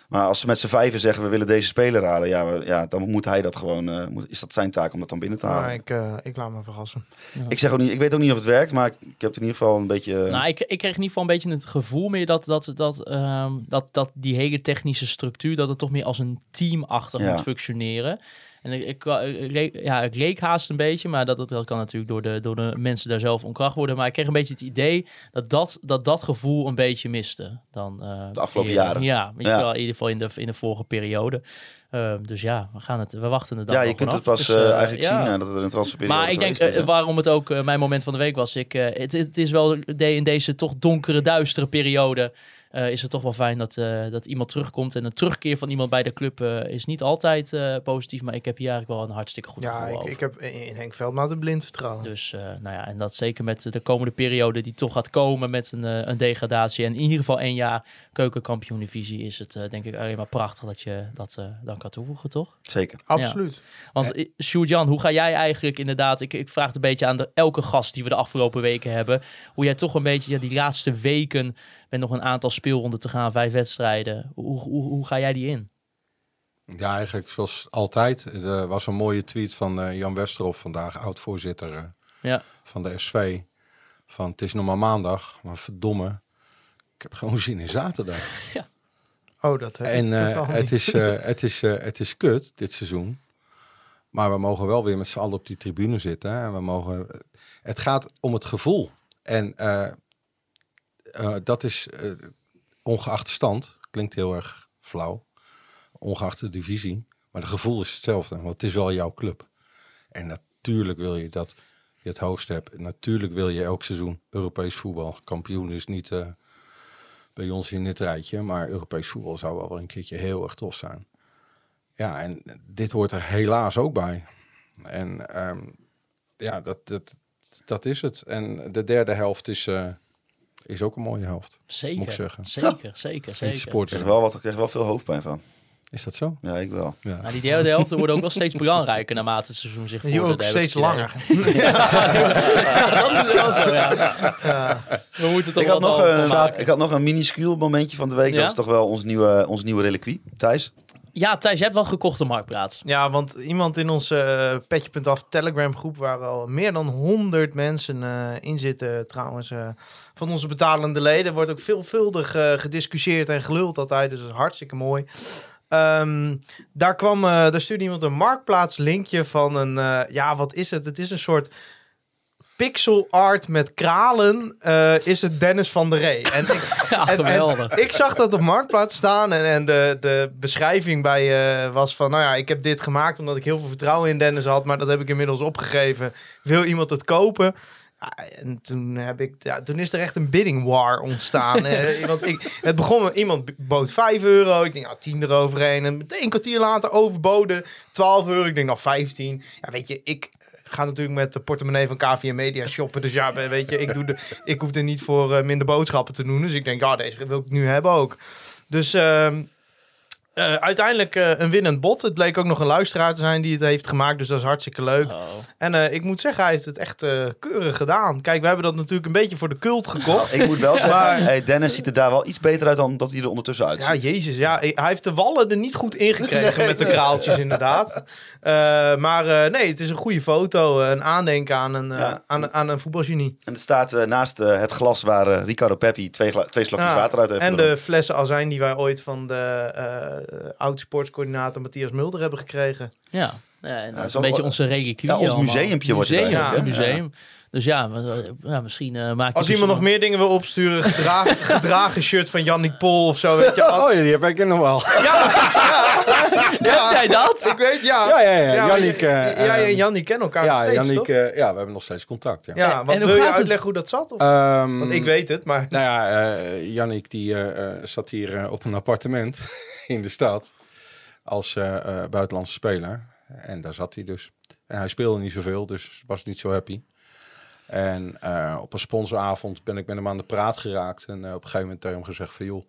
Maar als ze met z'n vijven zeggen, we willen deze speler halen, ja, we- ja dan moet hij dat gewoon, eh, moet, is dat zijn taak om dat dan binnen te halen. Maar ik, eh, ik laat me verrassen. Ik zeg ook niet, ik weet ook niet of het werkt, maar ik, ik heb het in ieder geval een beetje. Nou, ik, ik kreeg in ieder geval een beetje het gevoel meer dat, dat, dat, ehm, dat, dat die hele technische structuur, dat het toch meer als een teamachtig Ja. moet functioneren. En ik, ik, ik leek- ja, het leek haast een beetje, maar dat, dat kan natuurlijk door de, door de mensen daar zelf onkracht worden. Maar ik kreeg een beetje het idee dat dat, dat, dat gevoel een beetje miste. Dan, eh, De afgelopen eerder. jaren. Ja, je Ja. wel, in ieder geval in de, in de vorige periode. Ehm, dus ja, we, gaan het, we wachten het dan ja, je kunt het pas Dus, eh, eh, eigenlijk ja. zien eh, dat er een transferperiode Maar ik denk, is, waarom het ook mijn moment van de week was. Ik, het, het is wel in deze toch donkere, duistere periode. Eh, is het toch wel fijn dat, eh, dat iemand terugkomt. En een terugkeer van iemand bij de club eh, is niet altijd eh, positief. Maar ik heb hier eigenlijk wel een hartstikke goed Ja, gevoel ik, over. ik heb in Henk Veldmaat een blind vertrouwen. Dus eh, nou ja, en dat zeker met de komende periode die toch gaat komen met een, eh, een degradatie. En in ieder geval één jaar keukenkampioen-divisie is het eh, denk ik alleen maar prachtig dat je dat eh, dan kan toevoegen, toch? Zeker. Absoluut. Want Sjoerd-Jan, hoe ga jij eigenlijk inderdaad... Ik, ik vraag het een beetje aan de, elke gast die we de afgelopen weken hebben. Hoe jij toch een beetje ja, die laatste weken... met nog een aantal speelronden te gaan, vijf wedstrijden. Hoe, hoe, hoe ga jij die in? Ja, eigenlijk zoals altijd. Er was een mooie tweet van eh, Jan Westerhof vandaag, oud-voorzitter eh, Ja. van de SV. Van het is nog maar maandag, maar verdomme. Ik heb gewoon zin in zaterdag. Oh, dat heb En ik eh, totaal het, niet. is, eh, het, is, eh, het is kut dit seizoen. Maar we mogen wel weer met z'n allen op die tribune zitten. Hè? En we mogen, het gaat om het gevoel. En eh, dat is eh, ongeacht stand. Klinkt heel erg flauw. Ongeacht de divisie. Maar het gevoel is hetzelfde. Want het is wel jouw club. En natuurlijk wil je dat je het hoogst hebt. Natuurlijk wil je elk seizoen Europees voetbal. Kampioen is niet eh, bij ons in dit rijtje. Maar Europees voetbal zou wel een keertje heel erg tof zijn. Ja, en dit hoort er helaas ook bij. En ehm, ja, dat, dat, dat is het. En de derde helft is, is ook een mooie helft. Zeker, Moet ik zeggen. zeker, zeker, zeker. Ik sport. kreeg wel, wat, ik kreeg wel veel hoofdpijn van. Is dat zo? Ja, ik wel. Ja. Maar die derde helft wordt ook wel steeds belangrijker naarmate het seizoen zich Die vordert. ook ik steeds langer. Ja, dat is wel zo, ja. We moeten toch Ik had, wat nog een, ik had nog een minuscuul momentje van de week. Ja? Dat is toch wel ons nieuwe, ons nieuwe reliquie. Thijs? Ja, Thijs, je hebt wel gekocht op Marktplaats. Ja, want iemand in onze eh, Petje.af Telegram groep waar al meer dan 100 mensen eh, in zitten trouwens. eh, van onze betalende leden wordt ook veelvuldig gediscussieerd en geluld altijd. Dus dat is hartstikke mooi. Ehm, daar kwam, daar stuurde iemand een marktplaats linkje van een, ja wat is het? Het is een soort pixel art met kralen. eh, is het Dennis van der Ree. En ik, Ja, en- ik zag dat op Marktplaats staan en, en de, de beschrijving bij eh, was van... Nou ja, ik heb dit gemaakt omdat ik heel veel vertrouwen in Dennis had, maar dat heb ik inmiddels opgegeven. Wil iemand het kopen? Ja, en toen, heb ik, ja, toen is er echt een bidding war ontstaan. Eh, want ik, het begon met iemand bood 5 euro. Ik denk, nou, 10 eroverheen. En meteen een kwartier later overboden 12 euro. Ik denk, nou, 15. Ja, weet je, ik ga natuurlijk met de portemonnee van KVM Media shoppen. Dus ja, weet je, ik, doe de, ik hoef er niet voor eh, minder boodschappen te doen. Dus ik denk, ja, deze wil ik nu hebben ook. Dus ehm, eh, uiteindelijk eh, een winnend bod. Het bleek ook nog een luisteraar te zijn die het heeft gemaakt. Dus dat is hartstikke leuk. Oh. En eh, ik moet zeggen, hij heeft het echt eh, keurig gedaan. Kijk, we hebben dat natuurlijk een beetje voor de cult gekocht. Ik moet wel zeggen, Maar- hey, Dennis ziet er daar wel iets beter uit dan dat hij er ondertussen Ja, uitziet. jezus. Ja, hij heeft de wallen er niet goed ingekregen met de kraaltjes, inderdaad. Eh, maar eh, nee, het is een goede foto. Een aandenken aan een, Ja. aan, aan een voetbalgenie. En er staat naast het glas waar Ricardo Peppi twee, gla- twee slokjes Ja, water uit heeft en de flessen azijn die wij ooit van de eh oud-sportscoördinator Matthias Mulder hebben gekregen. Ja, ja en dat is een beetje onze reliquie. Ja, ons museumpje wordt het museum, eigenlijk, een hè? museum. Dus ja, ja misschien uh, maakt Als iemand nog meer dingen wil opsturen, gedragen, gedragen shirt van Jannik Pol of zo. Weet je, Oh, ja, die heb ik nog wel. ja, Heb jij dat? ik weet, ja. Ja, ja, ja. maar Jannik, j- jij en eh, Jannik kennen elkaar nog Ja, steeds, Jannik, toch? eh, ja, we hebben nog steeds contact. Ja. Ja, hoe wil je gaat het? uitleggen hoe dat zat? Of? Ehm, Want ik weet het, maar... Nou ja, eh Jannik die zat hier op een appartement in de stad als eh, eh, buitenlandse speler. En daar zat hij dus. En hij speelde niet zoveel, dus was niet zo happy. En eh, op een sponsoravond ben ik met hem aan de praat geraakt. En op een gegeven moment tegen hem gezegd van... joh,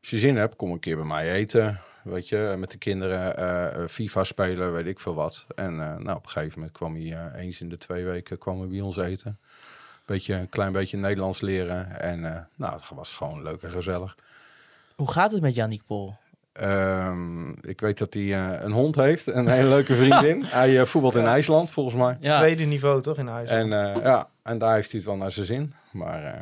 als je zin hebt, kom een keer bij mij eten. Weet je, met de kinderen eh, eh, FIFA spelen, weet ik veel wat. En eh, nou, op een gegeven moment kwam hij eh, eens in de twee weken kwam hij bij ons eten. Beetje, een klein beetje Nederlands leren. En eh, nou, het was gewoon leuk en gezellig. Hoe gaat het met Jannik Pol? Ehm, ik weet dat hij eh, een hond heeft, een hele leuke vriendin. hij eh, voetbalt in IJsland, volgens mij. Ja, Tweede niveau toch in huis. En eh, ja, en daar heeft hij het wel naar zijn zin. Maar eh,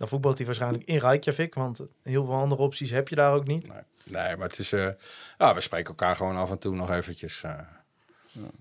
Dan voetbalt hij waarschijnlijk in Reykjavik, want heel veel andere opties heb je daar ook niet. nee, nee, maar het is... eh, ja, we spreken elkaar gewoon af en toe nog eventjes. eh.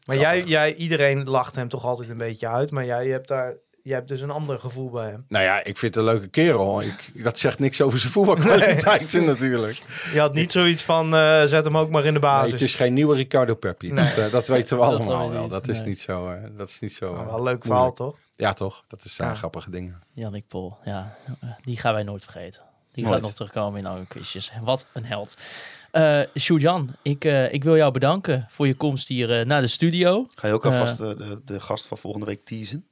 Maar jij, jij, iedereen lacht hem toch altijd een beetje uit, maar jij hebt daar, jij hebt dus een ander gevoel bij hem. nou ja, ik vind het een leuke kerel. Ik, dat zegt niks over zijn voetbalkwaliteiten natuurlijk. Je had niet zoiets van, eh, zet hem ook maar in de Nee, basis. het is geen nieuwe Ricardo Peppi. Nee. Dat, dat weten we Dat allemaal weer wel. niet, Dat is nee. niet zo... dat is niet zo wel een leuk verhaal, moeilijk. toch? Ja, toch? Dat is eh, Ja. grappige dingen. Jannik Pol. Ja, die gaan wij nooit vergeten. Die Nooit. gaat nog terugkomen in alle quizjes. Wat een held. Eh Sjoerd-Jan, ik, eh, ik wil jou bedanken voor je komst hier eh, naar de studio. Ga je ook Eh. alvast eh, de, de gast van volgende week teasen?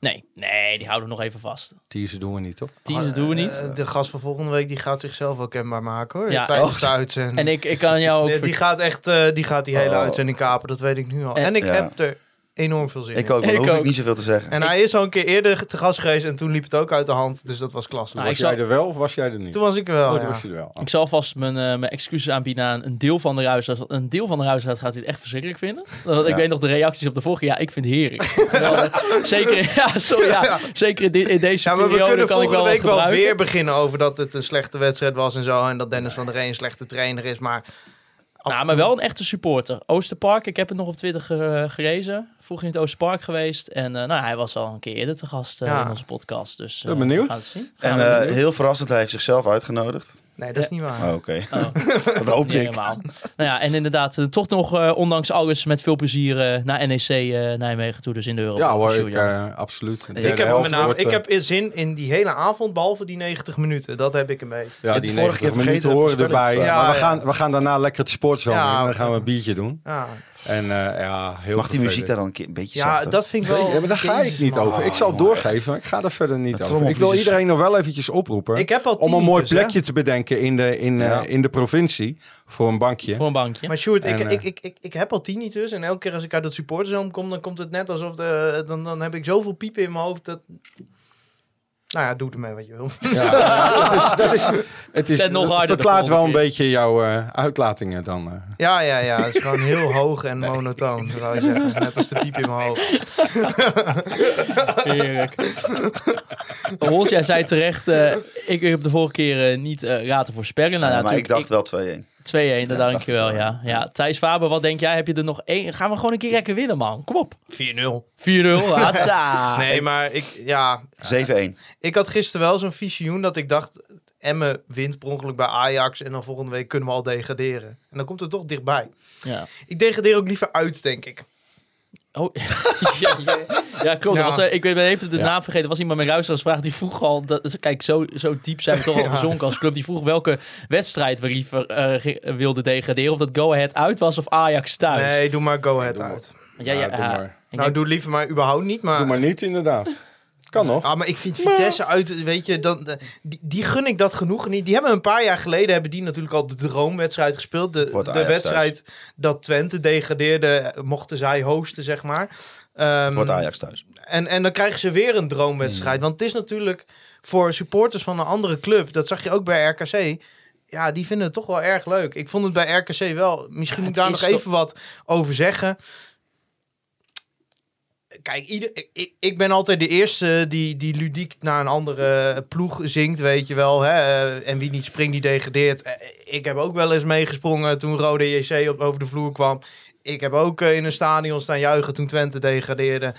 Nee, nee, die houden we nog even vast. Teaser doen we niet, toch? Teaser doen we niet. Eh, de gast van volgende week die gaat zichzelf ook kenbaar maken hoor. Ja. tijdens de uitzending. En ik, ik kan jou ook... Nee, die gaat echt eh, die, gaat die hele Oh. uitzending kapen, dat weet ik nu al. En- En, ik Ja. heb er enorm veel zin Ik in. ook, maar Ik hoef ook. ik niet zoveel te zeggen. En hij is al een keer eerder te gast geweest en toen liep het ook uit de hand. Dus dat was klasse. Nou, was zal- jij er wel of was jij er niet? Toen was ik er wel, Oh, ja. toen was je er wel. Ik zal vast mijn, eh, mijn excuses aanbieden aan een deel van de ruisraad. Een deel van de ruisraad gaat dit echt verschrikkelijk vinden. Want Ik Ja. weet nog de reacties op de vorige. Ja, ik vind het heerlijk. Zeker, ja, sorry, ja, zeker in, deze Ja, maar we periode kunnen kan ik wel volgende week wel weer beginnen over dat het een slechte wedstrijd was en zo. En dat Dennis van der Rey een slechte trainer is. Maar, Nou, maar toe- wel een echte supporter. Oosterpark, ik heb het nog op Twitter ge- gelezen. Vroeger in het Oosterpark geweest. En eh, nou, hij was al een keer eerder te gast eh, Ja. in onze podcast. Dus, Ben eh, benieuwd. we gaan het zien. En Gaan eh, benieuwd. heel verrassend, hij heeft zichzelf uitgenodigd. Nee, dat is niet waar. Oh, Oké, Oh. dat hoop Niet ik. helemaal. nou ja, en inderdaad, eh, toch nog, eh, ondanks alles, met veel plezier eh, naar NEC eh, Nijmegen toe. Dus in de Europa. Ja hoor, ik, ja. eh, absoluut. De Ik heb, met name, ik heb zin in die hele avond, behalve die 90 minuten. Dat heb ik een beetje. ja, het die vorige 90 keer vergeten minuten horen erbij. maar we, gaan, we gaan daarna lekker het sportzone Ja, in. Dan gaan we een biertje doen. Ja, En eh, ja, heel Mag die muziek daar dan een, keer een beetje Ja, zachter? dat vind ik wel... Nee, maar daar ga ik niet man. over. Ik zal het jongen, doorgeven. Ik ga er verder niet over. Ik wil iedereen nog wel eventjes oproepen. Ik heb al om een mooi hè. plekje te bedenken in de, in, eh, in de provincie. Voor een bankje. Voor een bankje. Maar Sjoerd, ik, En, eh, ik, ik, ik, ik heb al tinnitus. En elke keer als ik uit het supportershome kom, dan komt het net alsof de, dan, dan heb ik zoveel piepen in mijn hoofd. Dat... Nou ja, doe ermee wat je wil. Ja, het is, dat is, het is, Zet nog het harder de verklaart wel een keer. beetje jouw eh, uitlatingen dan. eh. Ja, ja, ja. Het is gewoon heel hoog en monotoon, zou je zeggen. Net als de piep in mijn hoofd. Heerlijk. Hols, jij zei terecht, eh, ik heb de vorige keer niet eh laten voorspellen. Nou, Ja, maar ik dacht wel 2-1. 2-1, dat dank je wel, ja. ja. Thijs Faber, wat denk jij? Heb je er nog één? Gaan we gewoon een keer lekker winnen, man. Kom op. 4-0. 4-0, hatsa. Nee, maar ik, ja, 7-1. ik had gisteren wel zo'n visioen dat ik dacht... Emmen wint per ongeluk bij Ajax en dan volgende week kunnen we al degraderen. En dan komt het toch dichtbij. Ja. Ik degradeer ook liever uit, denk ik. Oh, ja, ja, ja, klopt. Ja. Was, eh, ik ben even de naam vergeten. Er was iemand met luisteraarsvraag die vroeg al... Dat, kijk, zo, zo diep zijn we toch al Ja. gezonken als club. Die vroeg welke wedstrijd we liever ge- wilden degraderen. Of dat Go Ahead uit was of Ajax thuis. Nee, doe maar go ahead uit. Ja, ja, Ja, doe maar. ik Nou, denk- doe liever maar überhaupt niet. Maar, Doe maar niet, inderdaad. Kan nog. Ah, maar ik vind Vitesse uit, weet je, dan, die, die gun ik dat genoegen niet. Die hebben een paar jaar geleden, hebben die natuurlijk al de droomwedstrijd gespeeld. De, Wordt de Ajax wedstrijd dat Twente degradeerde, mochten zij hosten, zeg maar. Het wordt Ajax thuis. En, en dan krijgen ze weer een droomwedstrijd. Want het is natuurlijk voor supporters van een andere club, dat zag je ook bij RKC. Ja, die vinden het toch wel erg leuk. Ik vond het bij RKC wel. Misschien moet ik daar nog even wat over zeggen. Kijk, ieder, ik, ik ben altijd de eerste die, die ludiek naar een andere ploeg zingt, weet je wel. Hè? Eh, En wie niet springt, die degradeert. Eh, Ik heb ook wel eens meegesprongen toen Rode JC op, over de vloer kwam. Ik heb ook eh, in een stadion staan juichen toen Twente degradeerde.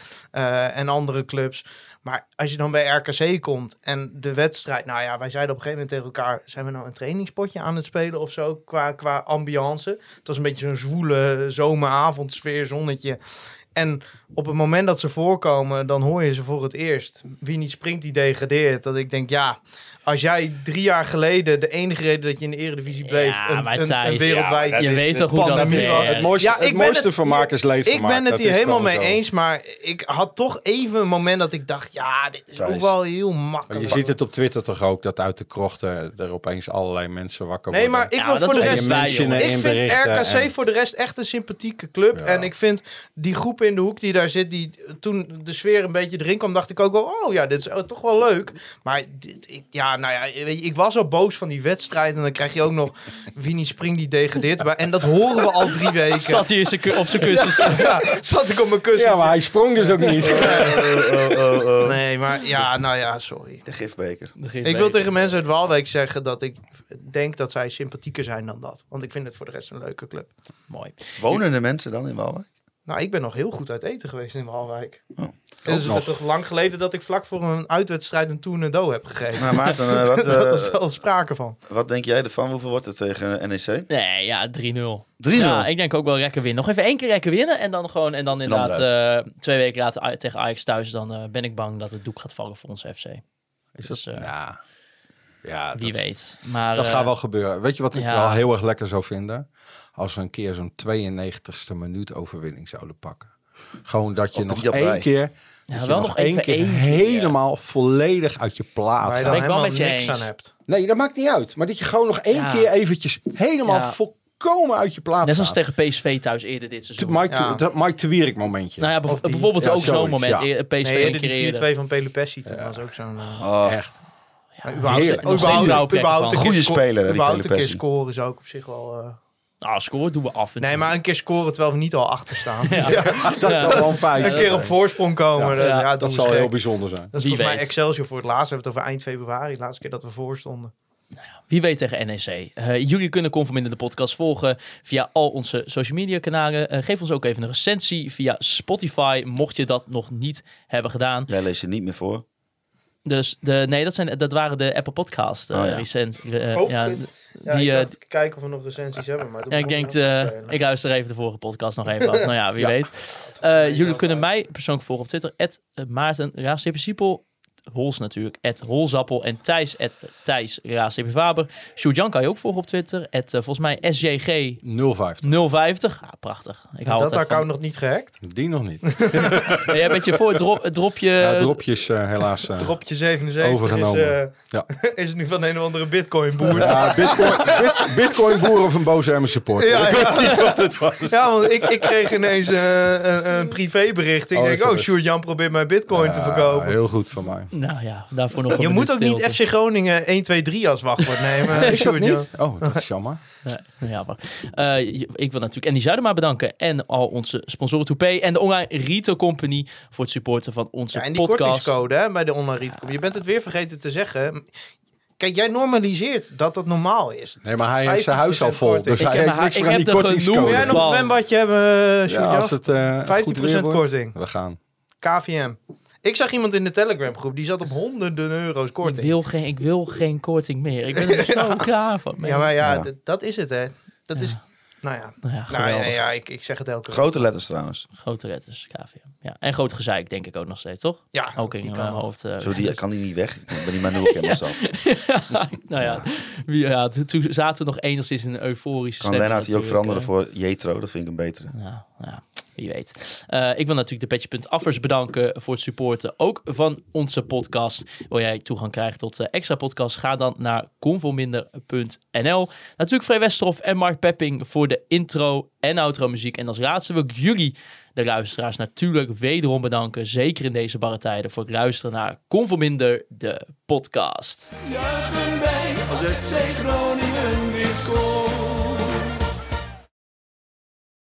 en andere clubs. Maar als je dan bij RKC komt en de wedstrijd... Nou ja, wij zeiden op een gegeven moment tegen elkaar... Zijn we nou een trainingspotje aan het spelen of zo qua, qua ambiance? Het was een beetje zo'n zwoele zomeravondsfeer, zonnetje. En op het moment dat ze voorkomen, dan hoor je ze voor het eerst. Wie niet springt, die degradeert. Dat ik denk, ja, als jij drie jaar geleden de enige reden dat je in de eredivisie bleef, Ja, een, wereldwijd... ja, je is weet toch hoe dat werkt. Het mooiste, Ja, ik het mooiste het- vermaak is leedvermaak. Ik ben het Dat hier is helemaal mee zo. eens, maar ik had toch even een moment dat ik dacht, ja, dit is ook is wel heel Maar makkelijk. je ziet het op Twitter toch ook, dat uit de krochten er opeens allerlei mensen wakker Nee, worden. maar ik Ja, wil voor de rest... Ik in vind RKC en- voor de rest echt een sympathieke club. Ja. En ik vind die groep in de hoek die daar zit, die toen de sfeer een beetje erin kwam, dacht ik ook wel, oh ja, dit is oh, toch wel leuk. Maar dit- ik, ja, nou ja, weet je, ik was al boos van die wedstrijd. En dan krijg je ook nog Winnie Spring die degradeert. Maar, en dat horen we al drie weken. Zat hij in zijn ku- op zijn kussen. Ja, zat ik op mijn kussen. Ja, maar hij sprong dus ook niet. Nee, maar ja, nou ja, sorry. De gifbeker. Ik wil tegen mensen uit Waalwijk zeggen dat ik denk dat zij sympathieker zijn dan dat. Want ik vind het voor de rest een leuke club. Mooi. Wonen de mensen dan in Waalwijk? Nou, ik ben nog heel goed uit eten geweest in Waalwijk. Oh, het is nog. toch lang geleden dat ik vlak voor een uitwedstrijd een tournedo heb gegeven. Maar Maarten, eh, wat, eh, dat is wel sprake van. wat denk jij ervan? Hoeveel wordt het tegen NEC? 3-0. Nee, ja, 3-0. Ja, ik denk ook wel lekker winnen. Nog even één keer lekker winnen en dan gewoon en dan inderdaad eh, twee weken later tegen Ajax thuis. Dan eh, ben ik bang dat het doek gaat vallen voor onze FC. Is Dus, eh, ja, ja Wie dat, weet. Maar, Dat eh, gaat wel gebeuren. Weet je wat ik ja. wel heel erg lekker zou vinden? Als we een keer zo'n 92ste minuut overwinning zouden pakken. Gewoon dat je Of nog één keer, Ja, dat je wel nog nog één keer helemaal volledig uit je plaat Waar je gaat. dan Ben ik wel helemaal met je niks eens. aan hebt. Nee, dat maakt niet uit. Maar dat je gewoon nog één Ja. keer eventjes helemaal Ja. volkomen uit je plaat Net zoals gaat. tegen PSV thuis eerder dit seizoen. Mike, Ja. dat Mike de Wierik momentje. Nou ja, die- bijvoorbeeld ja, ook zo'n moment. ja. Eer- PSV Nee, een keer die 4-2 eerder. van Pelupessi toen was ook zo'n... eh, Oh, Echt. maar überhaupt, heerlijk. Überhaupt, überhaupt Goeie sco- speler, überhaupt een keer scoren is ook op zich wel... Nou, score doen we af en Nee, toe. maar een keer scoren terwijl we niet al achter staan. Dat zou wel een feit Een keer op voorsprong komen. Ja, Ja, ja, ja, Dat zal heel bijzonder zijn. Dat is Wie volgens mij. Excelsior voor het laatst. We hebben het over eind februari. De laatste keer dat we voor stonden. Wie weet tegen NEC. Eh, jullie kunnen Conforminder de podcast volgen via al onze social media kanalen. Eh, geef ons ook even een recensie via Spotify, mocht je dat nog niet hebben gedaan. leest je niet meer voor. Dus de, nee, dat, zijn, dat waren de Apple Podcast Oh, ja. recent. Oh, ja, die, ik eh, kijken of we nog recensies hebben. Maar ja, ik denk, eh, ik luister even de vorige podcast nog even af. Nou ja, wie weet. Eh, jullie kunnen mij persoonlijk volgen op Twitter. Maarten. Hols natuurlijk, at Holzappel. En Thijs, at Thijs Faber. Sjoerd-Jan kan je ook volgen op Twitter. At, eh, volgens mij SJG 050. 050. Ja, prachtig. Ik hou dat account van... nog niet gehackt. Die nog niet. Ja, jij bent je voor het drop, het dropje... Ja, dropjes eh, helaas. eh, Dropje 77 Overgenomen. is, eh, Ja. is nu van een of andere bitcoin boer. Ja, Bitcoin, bit, Bitcoin boer of een boze Emmen supporter. Ja, Ik ja. weet niet wat het was. Ja, want ik, ik kreeg ineens een, een privébericht. Ik Oh, denk, oh, het? Sjoerd Jan probeert mijn bitcoin te verkopen. heel goed van mij. Nou ja, daarvoor nog een Je moet ook niet. FC Groningen 1, 2, 3 als wachtwoord nemen. Is dat Sjoerd Jan. niet? Oh, dat is jammer. Ja, maar, eh, je- ik wil natuurlijk Andy Zuidema bedanken. En al onze sponsoren Toupé. En de online retail company voor het supporten van onze Ja, en die podcast. kortingscode hè, bij de online retail. Je bent het weer vergeten te zeggen. Kijk, jij normaliseert dat dat normaal is. Nee, maar hij heeft zijn huis al 15% vol. korting. Dus Ik hij heb- heeft niks ik meer aan die kortingscode. genoeg Wil jij nog een zwembadje hebben, Ja, Sjoerd als het eh, goed 15% weer wordt, korting. We gaan. KVM. Ik zag iemand in de Telegram groep, die zat op honderden euro's Ik korting. wil, geen, ik wil geen korting meer. Ik ben er zo klaar van. Ja, maar ja, dat is het hè. Dat is, nou ja. Nou ja, Nou ja, ja ik, ik zeg het elke keer. Grote letters trouwens. Grote letters, KVM. Ja. En groot gezeik denk ik ook nog steeds, toch? Ja, Ook in die mijn kan nog. hoofd. eh, Zo, die kan die niet weg. Ik ben die maar nu ook helemaal zat. nou ja, wie- ja toen, toen zaten we nog enigszins in een euforische Kan Lennart die ook veranderen eh. voor Jetro? Dat vind ik een betere. Nou, ja, wie weet. Eh, ik wil natuurlijk de Petje.affers bedanken voor het supporten. Ook van onze podcast. Wil jij toegang krijgen tot eh, extra podcasts? Ga dan naar convolminder.nl. Natuurlijk Frey Westerhof en Mark Pepping voor de intro en outro muziek. En als laatste wil ik jullie, de luisteraars, natuurlijk wederom bedanken. Zeker in deze barre tijden voor het luisteren naar Convolminder, de podcast.